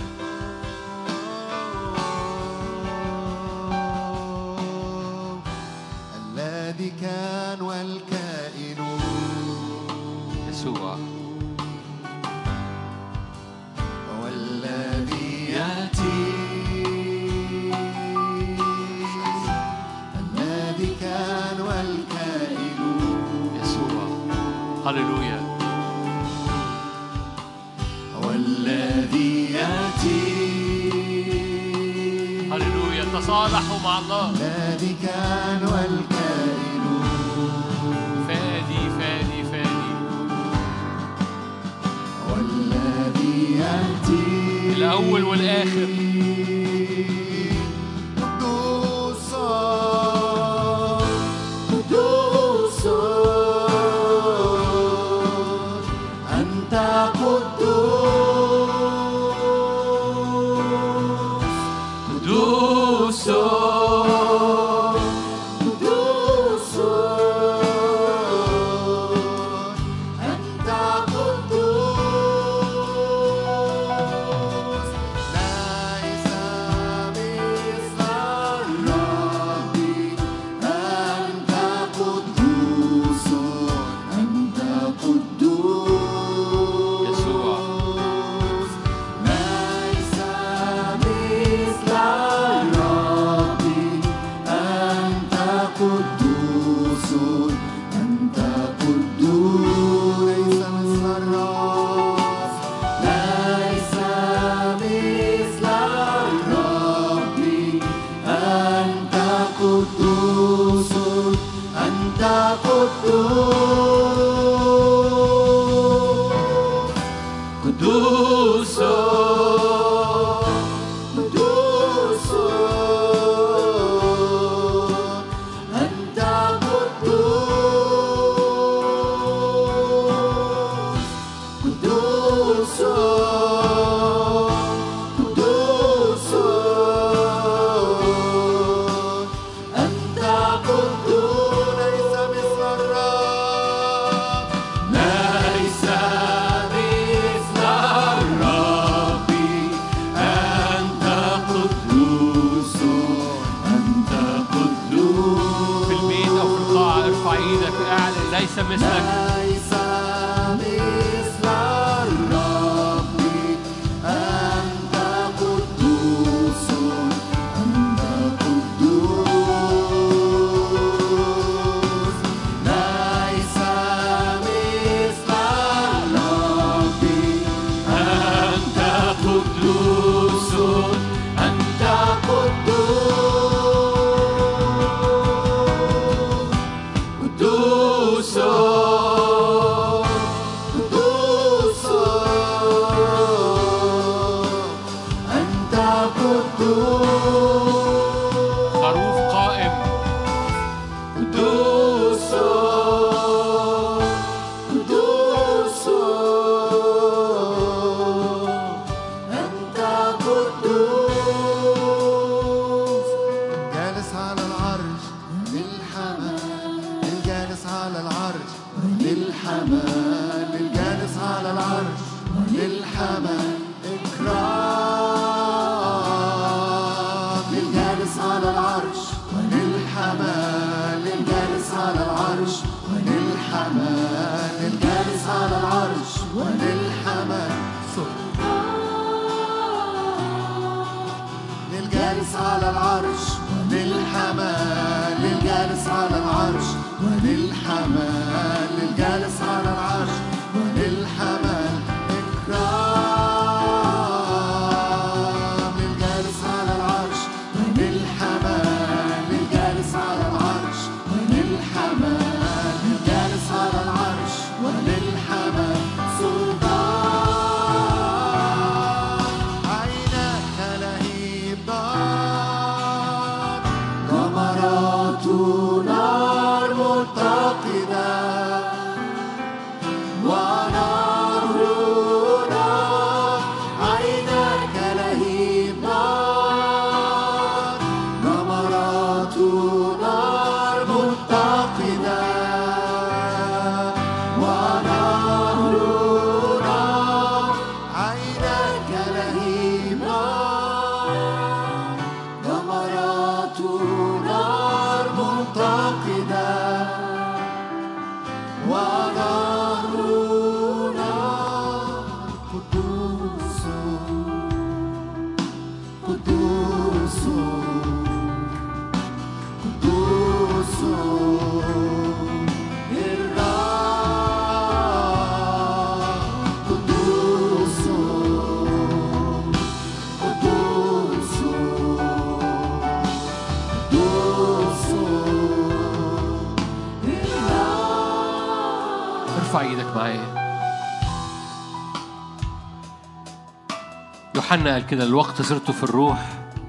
يوحنا قال كده الوقت صرت في الروح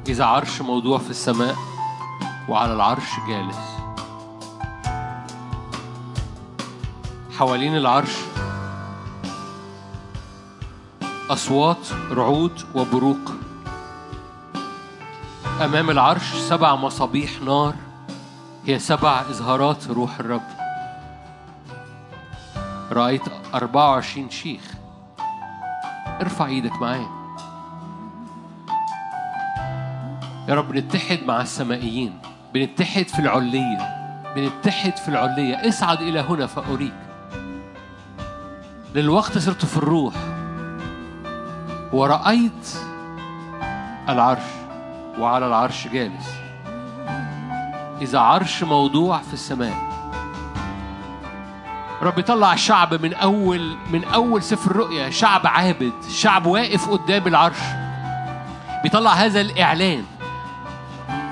إذا عرش موضوع في السماء وعلى العرش جالس. حوالين العرش أصوات رعود وبروق. أمام العرش سبع مصابيح نار هي سبع إظهارات روح الرب. رأيت 24 شيخ. ارفع إيدك معايا. يا رب نتحد مع السمائيين بنتحد في العلية بنتحد في العلية. اصعد إلى هنا فأريك. للوقت صرت في الروح. ورأيت العرش وعلى العرش جالس. إذا عرش موضوع في السماء. رب يطلع الشعب من أول من أول سفر الرؤيا شعب عابد شعب واقف قدام العرش. بيطلع هذا الإعلان.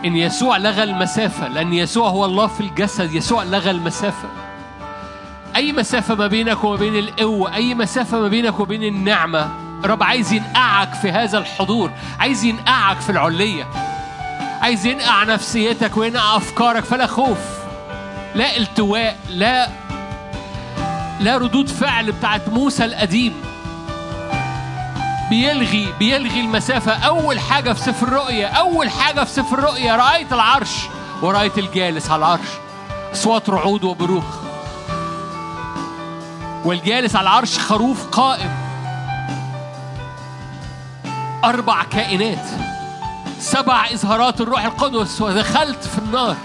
إن يسوع لغى المسافة لأن يسوع هو الله في الجسد يسوع لغى المسافة. أي مسافة ما بينك وما بين القوة أي مسافة ما بينك وبين النعمة رب عايز ينقعك في هذا الحضور عايز ينقعك في العلية. عايز ينقع نفسيتك وينقع أفكارك فلا خوف لا التواء لا لا ردود فعل بتاعت موسى القديم. بيلغي بيلغي المسافة. أول حاجة في سفر الرؤيا أول حاجة في سفر الرؤيا رأيت العرش ورأيت الجالس على العرش. أصوات رعود وبروق والجالس على العرش خروف قائم. أربع كائنات. سبع إظهارات الروح القدس. ودخلت في النار.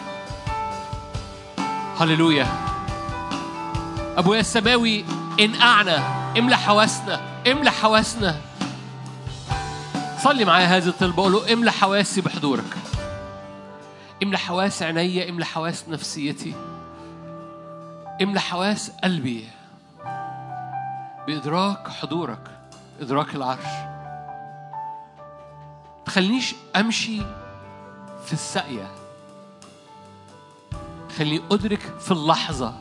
هللويا. أبويا السماوي انقعنا املى حواسنا املى حواسنا. صلي معايا هذه الطلبة قول له املى حواسي بحضورك. املى حواس عينيا املى حواس نفسيتي. املى حواس قلبي بإدراك حضورك إدراك العرش. تخلينيش أمشي في السقية خليني أدرك في اللحظة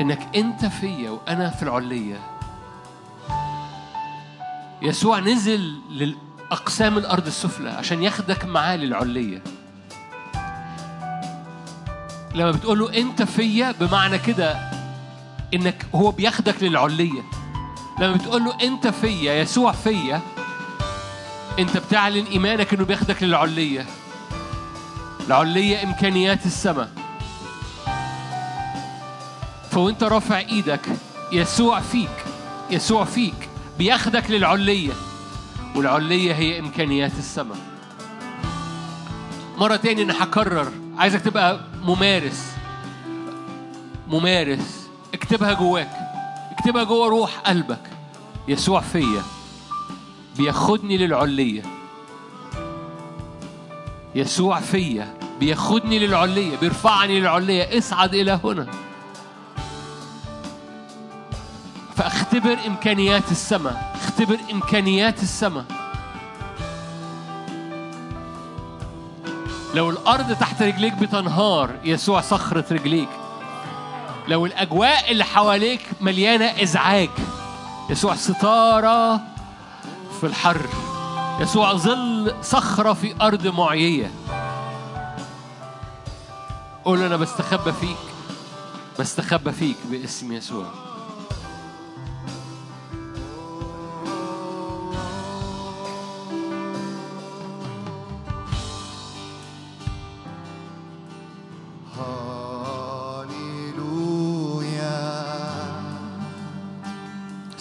إنك أنت فيا وأنا في العلية. يسوع نزل لأقسام الأرض السفلى عشان ياخدك معاه للعلية. لما بتقول له أنت فيا بمعنى كده إنك هو بياخدك للعلية. لما بتقول له أنت فيا يسوع فيا أنت بتعلن إيمانك إنه بياخدك للعلية. العلية إمكانيات السماء. فوأنت رافع إيدك يسوع فيك يسوع فيك. بياخدك للعلية والعلية هي إمكانيات السماء. مرة تاني أنا هكرر. عايزك تبقى ممارس. ممارس. اكتبها جواك. اكتبها جوا روح قلبك. يسوع فيا. بياخدني للعلية. يسوع فيا. بياخدني للعلية. بيرفعني للعلية. اصعد إلى هنا. فاختبر إمكانيات السماء. اختبر إمكانيات السماء. لو الأرض تحت رجليك بتنهار يسوع صخرة رجليك. لو الأجواء اللي حواليك مليانة إزعاج يسوع ستارة في الحر. يسوع ظل صخرة في أرض معيية. قول أنا بستخبى فيك. بستخبى فيك باسم يسوع.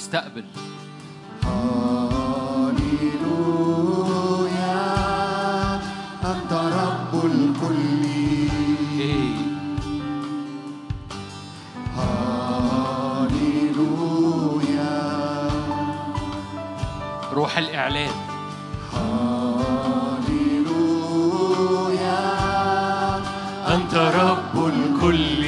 استقبل هاليلويا أنت رب الكل. إيه. هاليلويا روح الإعلان. هاليلويا أنت رب الكل.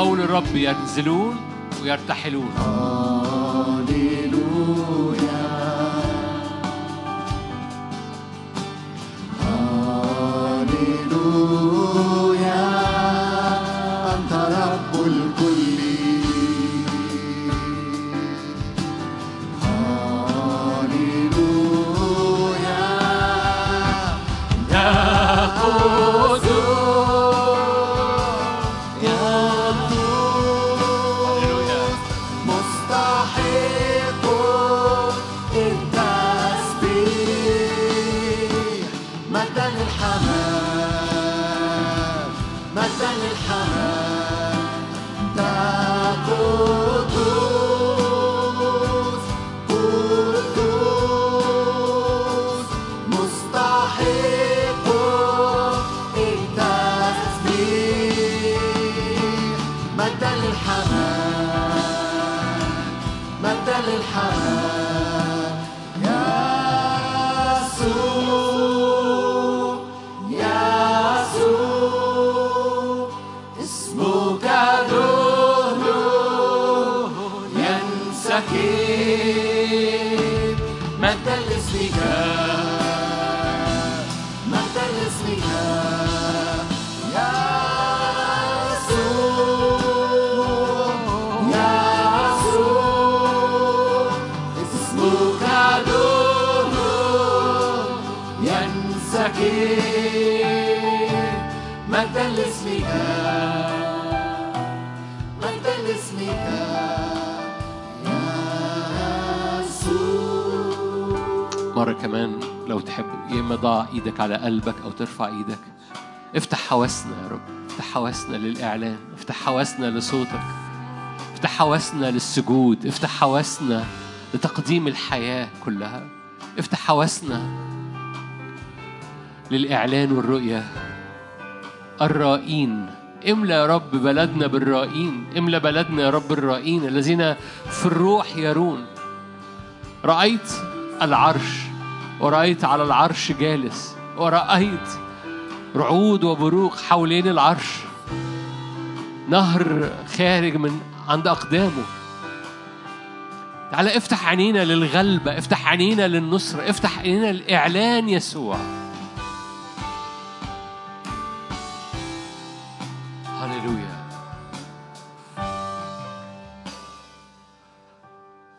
قول الرب ينزلون ويرتحلون. مرة كمان لو تحب يا إما ضع إيدك على قلبك أو ترفع إيدك. افتح حواسنا يا رب. افتح حواسنا للإعلان. افتح حواسنا لصوتك. افتح حواسنا للسجود. افتح حواسنا لتقديم الحياة كلها. افتح حواسنا للإعلان والرؤية. الرائين. املى يا رب بلدنا بالرائين املى بلدنا يا رب الرائين الذين في الروح يرون. رأيت العرش ورأيت على العرش جالس ورأيت رعود وبروق حوالين العرش. نهر خارج من عند أقدامه. تعالى افتح عينينا للغلبة افتح عينينا للنصرة افتح عينينا لإعلان يسوع.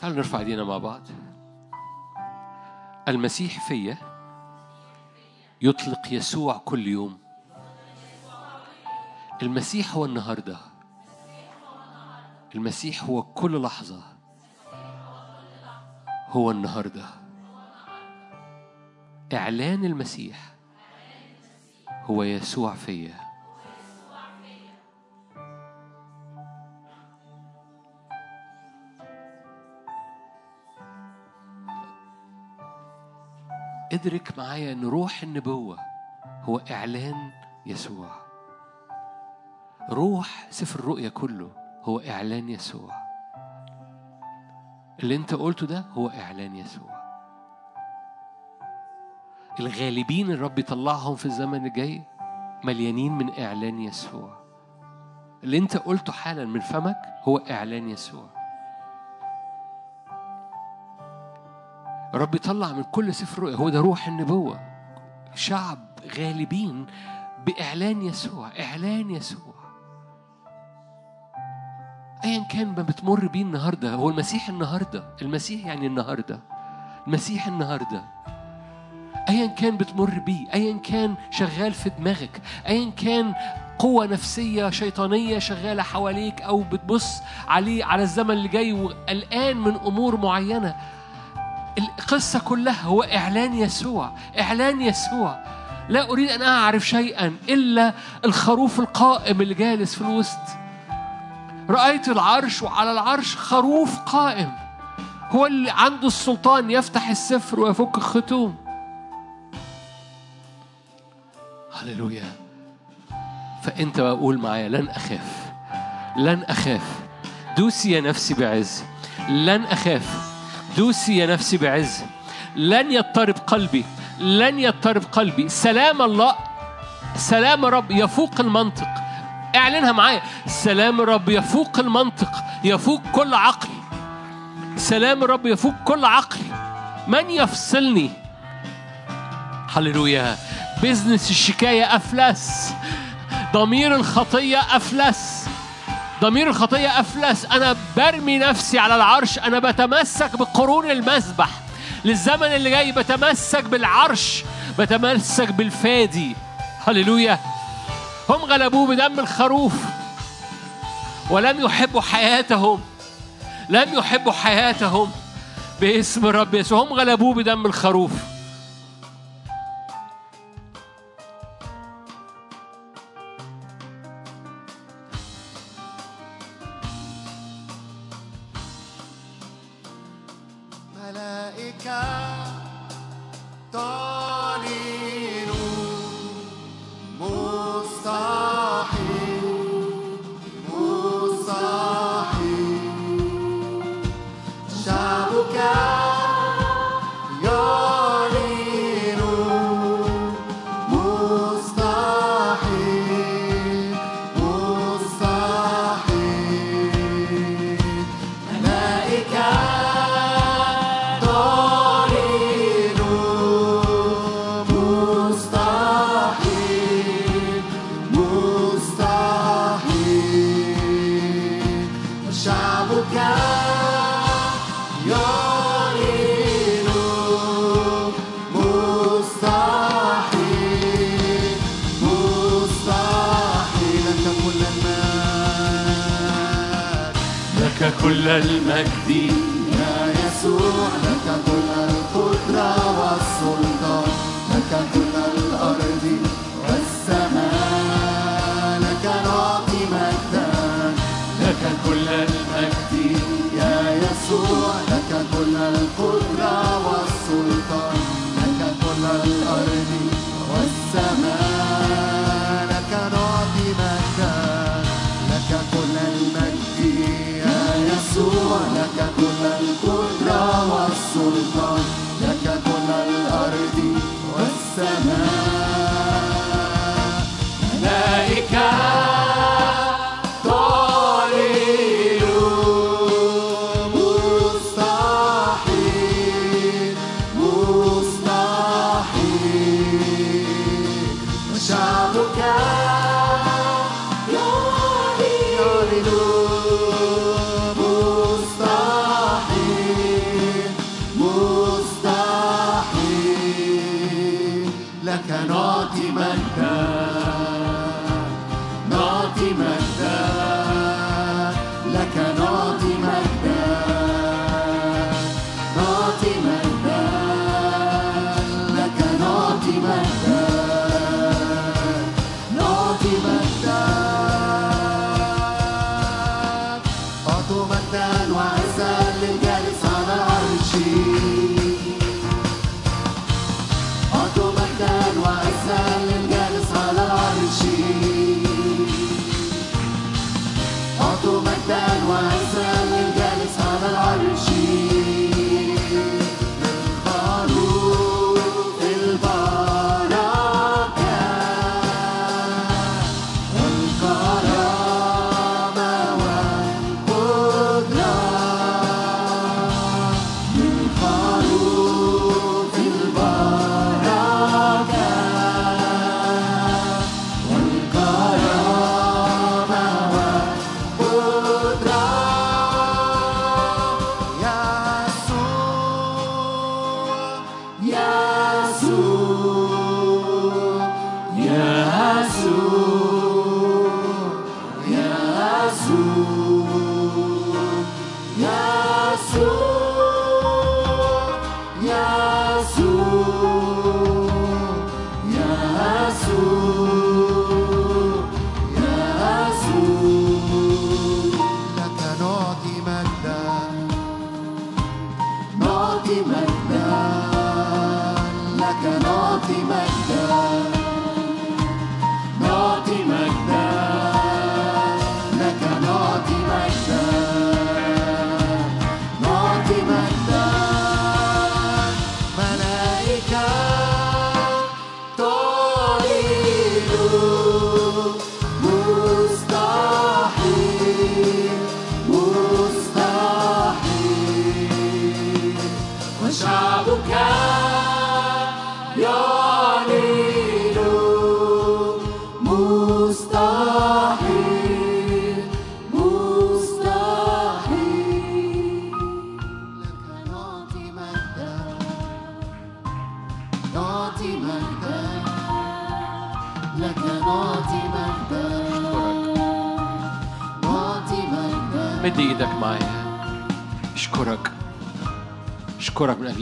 تعالوا نرفع ايدينا مع بعض. المسيح فيا يطلق يسوع كل يوم. المسيح هو النهارده. المسيح هو كل لحظة. هو النهارده. إعلان المسيح هو يسوع فيا. ادرك معايا إن روح النبوة هو إعلان يسوع. روح سفر الرؤيا كله هو إعلان يسوع. اللي أنت قلته ده هو إعلان يسوع. الغالبين الرب يطلعهم في الزمن الجاي مليانين من إعلان يسوع. اللي أنت قلته حالا من فمك هو إعلان يسوع. الرب يطلع من كل سفر هو ده روح النبوة. شعب غالبين بإعلان يسوع إعلان يسوع. أيا كان ما بتمر بيه النهاردة. هو المسيح النهاردة. المسيح يعني النهاردة. المسيح النهاردة. أيا كان بتمر بيه. أيا كان شغال في دماغك. أيا كان قوة نفسية شيطانية شغالة حواليك أو بتبص عليه على الزمن اللي جاي. وقلقان من أمور معينة. القصة كلها هو إعلان يسوع إعلان يسوع. لا أريد أن أعرف شيئا إلا الخروف القائم اللي جالس في الوسط. رأيت العرش وعلى العرش خروف قائم. هو اللي عنده السلطان يفتح السفر ويفك الختوم. هللويا. فأنت بقول معايا لن أخاف. لن أخاف. دوسي يا نفسي بعز. لن أخاف. دوسي يا نفسي بعز. لن يضطرب قلبي لن يضطرب قلبي. سلام الله سلام الرب يفوق المنطق. اعلنها معايا. سلام الرب يفوق المنطق يفوق كل عقل. سلام الرب يفوق كل عقل. من يفصلني؟ هللويا. بزنس الشكاية أفلس. ضمير الخطية أفلس. ضمير الخطية أفلس. أنا برمي نفسي على العرش. أنا بتمسك بقرون المسبح. للزمن اللي جاي بتمسك بالعرش. بتمسك بالفادي. هللويا. هم غلبوه بدم الخروف. ولم يحبوا حياتهم. لم يحبوا حياتهم. باسم الرب يسوع. هم غلبوه بدم الخروف.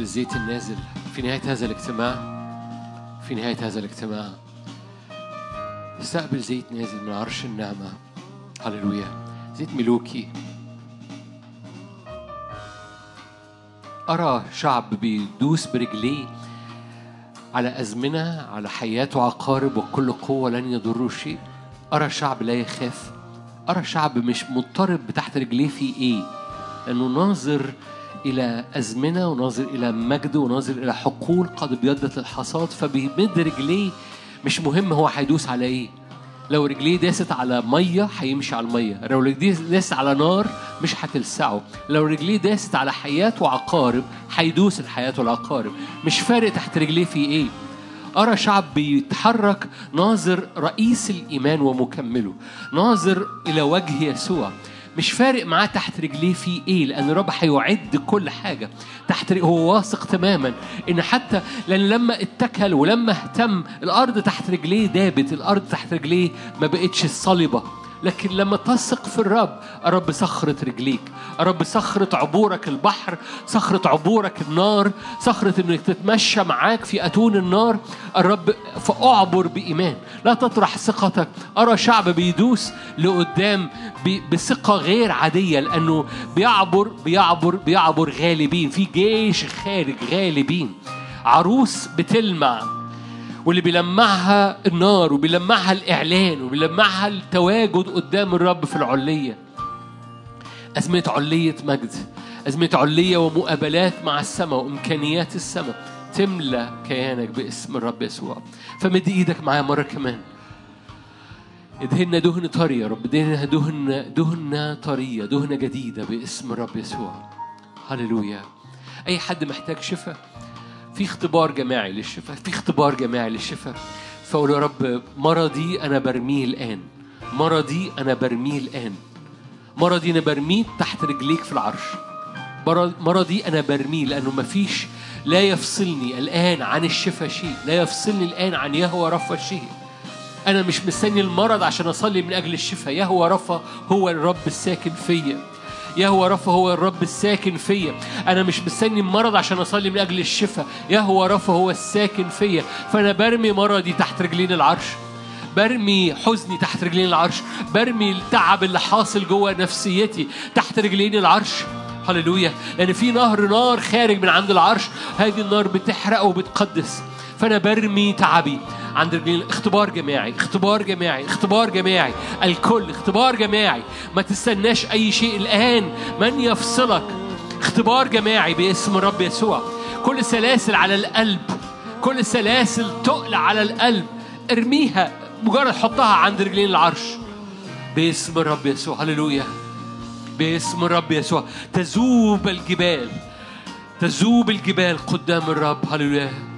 الزيت النازل. في نهاية هذا الاجتماع في نهاية هذا الاجتماع استقبل زيت نازل من عرش النعمة. هللويا. زيت ملوكي. أرى شعب بيدوس برجليه على أزمنة على حياة وعقارب وكل قوة لن يضروا شيء. أرى شعب لا يخاف. أرى شعب مش مضطرب تحت رجليه في إيه؟ لأنه ناظر إلى أزمنة وناظر إلى مجد وناظر إلى حقول قد ابيضت الحصاد فبيمد رجليه. مش مهم هو هيدوس على إيه. لو رجليه داست على مية هيمشي على المية. لو رجليه داست على نار مش هتلسعه. لو رجليه داست على حياة وعقارب هيدوس الحياة والعقارب. مش فارق تحت رجليه في إيه. أرى شعب بيتحرك ناظر رئيس الإيمان ومكمله. ناظر إلى وجه يسوع. مش فارق معاه تحت رجليه في إيه لأن الرب هيعد كل حاجة. تحت هو واثق تماما إن حتى لأن لما اتكل ولما اهتم الأرض تحت رجليه دابت الأرض تحت رجليه ما بقتش الصلبه لكن لما تثق في الرب الرب صخرة رجليك الرب صخرة عبورك البحر صخرة عبورك النار صخرة إنك تتمشى معاك في أتون النار الرب فاعبر بإيمان. لا تطرح ثقتك. أرى شعب بيدوس لقدام بثقة غير عادية لأنه بيعبر بيعبر بيعبر غالبين. في جيش خارج غالبين. عروس بتلمع. واللي بيلمعها النار وبيلمعها الإعلان وبيلمعها التواجد قدام الرب في العلية. أزمة علية مجد أزمة علية ومقابلات مع السماء وإمكانيات السماء. تملى كيانك باسم الرب يسوع. فمد إيدك معايا مرة كمان. ادهنا دهن طري يا رب. ادهنا دهن دهنة طرية دهنة جديدة باسم الرب يسوع. هللويا. أي حد محتاج شفاء في اختبار جماعي للشفاء في اختبار جماعي للشفاء. فأقول يا رب مرضي أنا برميه الآن. مرضي أنا برميه الآن. مرضي أنا برميه تحت رجليك في العرش. مرض- مرضي أنا برميه لأنه مفيش لا يفصلني الآن عن الشفاء شيء لا يفصلني الآن عن يهوى رفا شيء أنا مش مستني المرض عشان أصلي من أجل الشفاء. يهوى رفا هو الرب الساكن فيا. يهوى رفا هو الرب الساكن فيا. أنا مش مستني المرض عشان أصلي من أجل الشفاء. يهوى رفا هو الساكن فيا. فأنا برمي مرضي تحت رجلين العرش. برمي حزني تحت رجلين العرش. برمي التعب اللي حاصل جوه نفسيتي تحت رجلين العرش. هللويا. لأن في نهر نار خارج من عند العرش. هذه النار بتحرق وبتقدس. فأنا برمي تعبي. عند رجلين اختبار جماعي اختبار جماعي اختبار جماعي. الكل اختبار جماعي. ما تستناش أي شيء الآن. من يفصلك؟ اختبار جماعي باسم الرب يسوع. كل سلاسل على القلب. كل سلاسل تقل على القلب. ارميها. مجرد حطها عند رجلين العرش. باسم الرب يسوع. هللويا. باسم الرب يسوع. تذوب الجبال. تذوب الجبال قدام الرب. هللويا.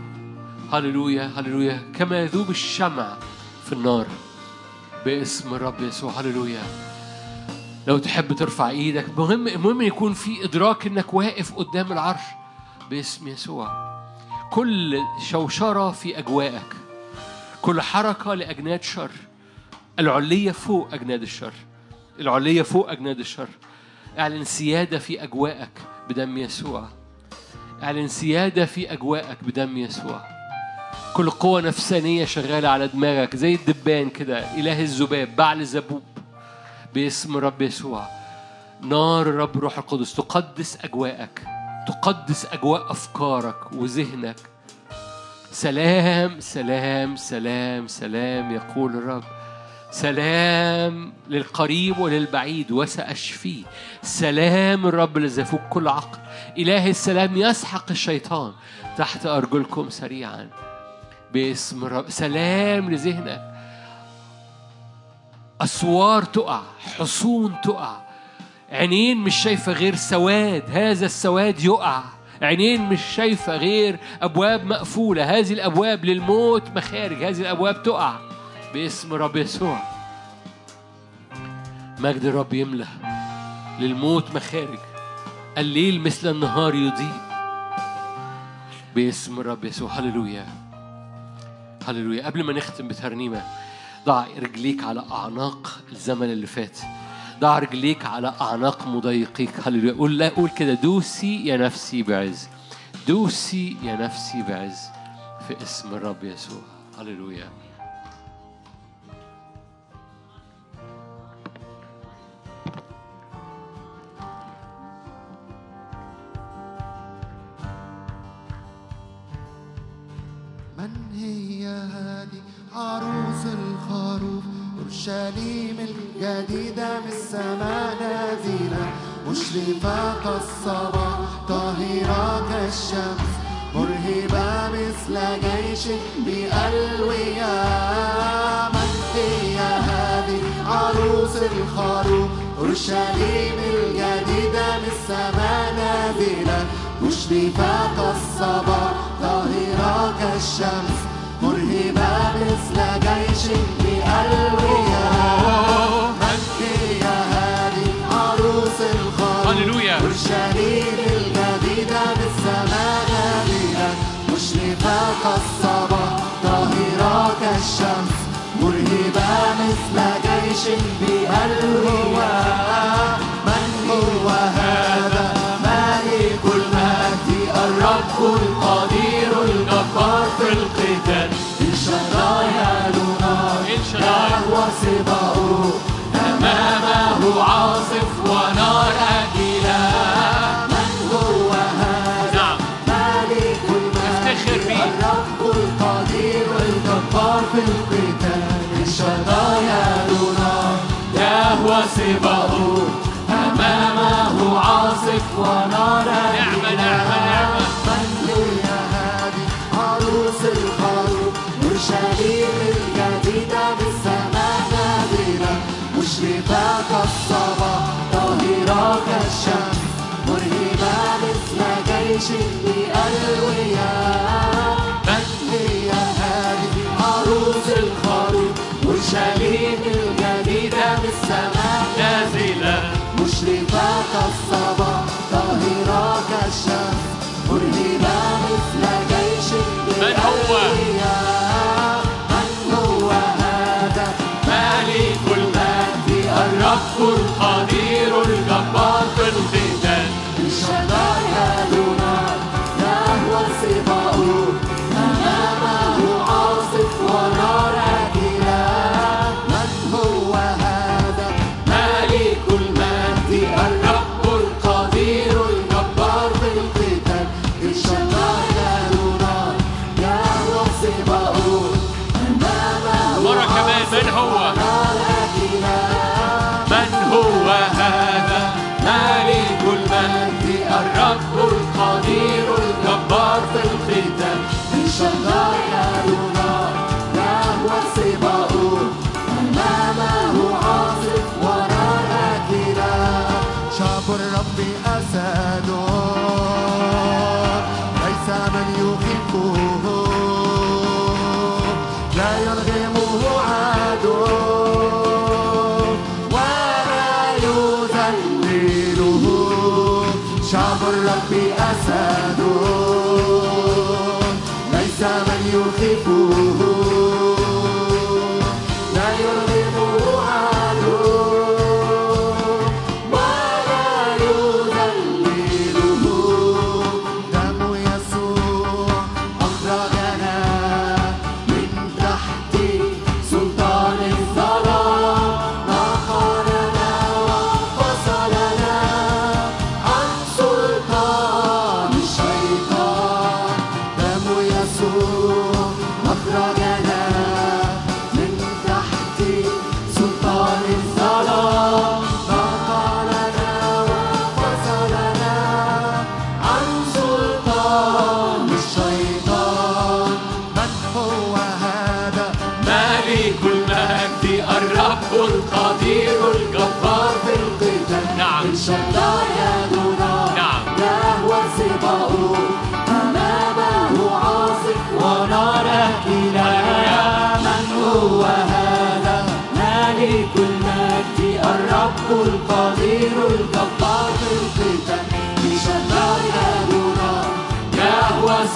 هللويا هللويا كما يذوب الشمع في النار. باسم الرب يسوع هللويا لو تحب ترفع إيدك مهم المهم يكون في إدراك إنك واقف قدام العرش. باسم يسوع. كل شوشرة في أجواءك. كل حركة لأجناد شر. العلية فوق أجناد الشر. العلية فوق أجناد الشر. اعلن سيادة في أجواءك بدم يسوع. اعلن سيادة في أجواءك بدم يسوع. كل قوة نفسانية شغالة على دماغك زي الدبان كده إله الذباب بعل زبوب باسم رب يسوع. نار الرب روح القدس تقدس أجواءك تقدس أجواء أفكارك وذهنك. سلام سلام سلام سلام يقول الرب. سلام للقريب وللبعيد وسأشفيه. سلام الرب يفوق كل عقل. إله السلام يسحق الشيطان تحت أرجلكم سريعا. باسم الرب سلام لذهنك. أسوار تقع حصون تقع. عينين مش شايفة غير سواد هذا السواد يقع. عينين مش شايفة غير أبواب مقفولة هذه الأبواب للموت مخارج هذه الأبواب تقع. باسم رب يسوع. مجد الرب يملى للموت مخارج. الليل مثل النهار يضيء. باسم الرب يسوع. هللويا. هللويا. قبل ما نختم بترنيمة ضع رجليك على أعناق الزمن اللي فات. ضع رجليك على أعناق مضايقيك هللويا. قول لا قول كده. دوسي يا نفسي بعز. دوسي يا نفسي بعز في اسم الرب يسوع. هللويا. مشرفة كالصباح طاهرة كالشمس مرهبة مثل جيش بألوية من هو هذا؟ ملك المجد الرب في القتال الشرايا نار يهوى سباؤه أمامه عاصف ونار نعمة نعمة نعمة من هي هذه عروس الخروف أورشليم الجديدة بالسماء نازلة مشرفة كالصباح طاهرة كالشمس مرهبة مثل جيش هذه عروس الخروج أورشليم الجديدة من السماء. نازلة. مشرفة كالصباح طاهرة كالشمس مرهبة مثل جيش من هو؟ من هو هذا؟ ملك المجد الرب القدير.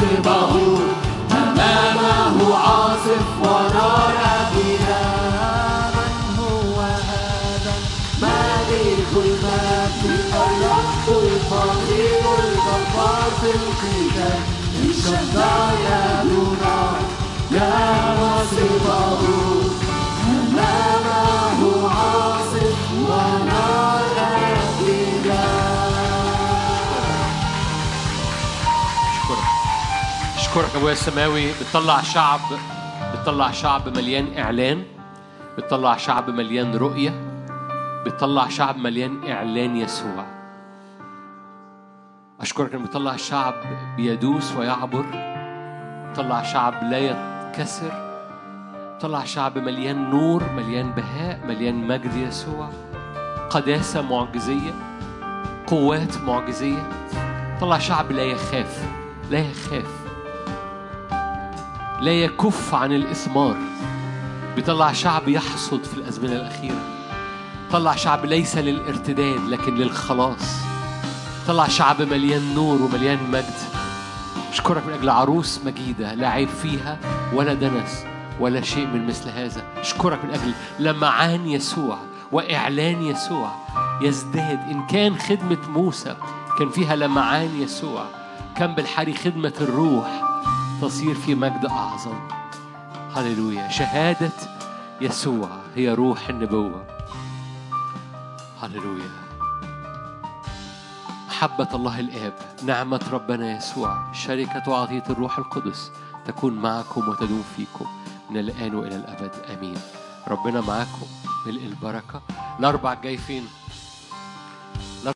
سباؤه أمامه عاصف ونرى كلاب من هو هذا؟ مالك المجد الرب القدير الجبار في القتال. إن شدايا لنا يا واصبه اشكرك ابويا السماوي بتطلع شعب بتطلع شعب مليان إعلان بتطلع شعب مليان رؤية بتطلع شعب مليان إعلان يسوع. أشكرك انك بتطلع شعب بيدوس ويعبر بتطلع شعب لا يتكسر بتطلع شعب مليان نور مليان بهاء مليان مجد يسوع. قداسة معجزية قوات معجزية. طلع شعب لا يخاف لا يخاف. لا يكف عن الإثمار. بيطلع شعب يحصد في الأزمنة الأخيرة. طلع شعب ليس للارتداد لكن للخلاص. طلع شعب مليان نور ومليان مجد. أشكرك من أجل عروس مجيدة لا عيب فيها ولا دنس ولا شيء من مثل هذا. أشكرك من أجل لمعان يسوع وإعلان يسوع يزداد إن كان خدمة موسى كان فيها لمعان يسوع. كان بالحري خدمة الروح. تصير في مجد أعظم. هللويا. شهادة يسوع هي روح النبوة. هللويا. محبة الله الآب نعمة ربنا يسوع شركة وعطية الروح القدس تكون معكم وتدوم فيكم من الآن وإلى الأبد. آمين. ربنا معاكم ملء البركة الأربع الجاي فين؟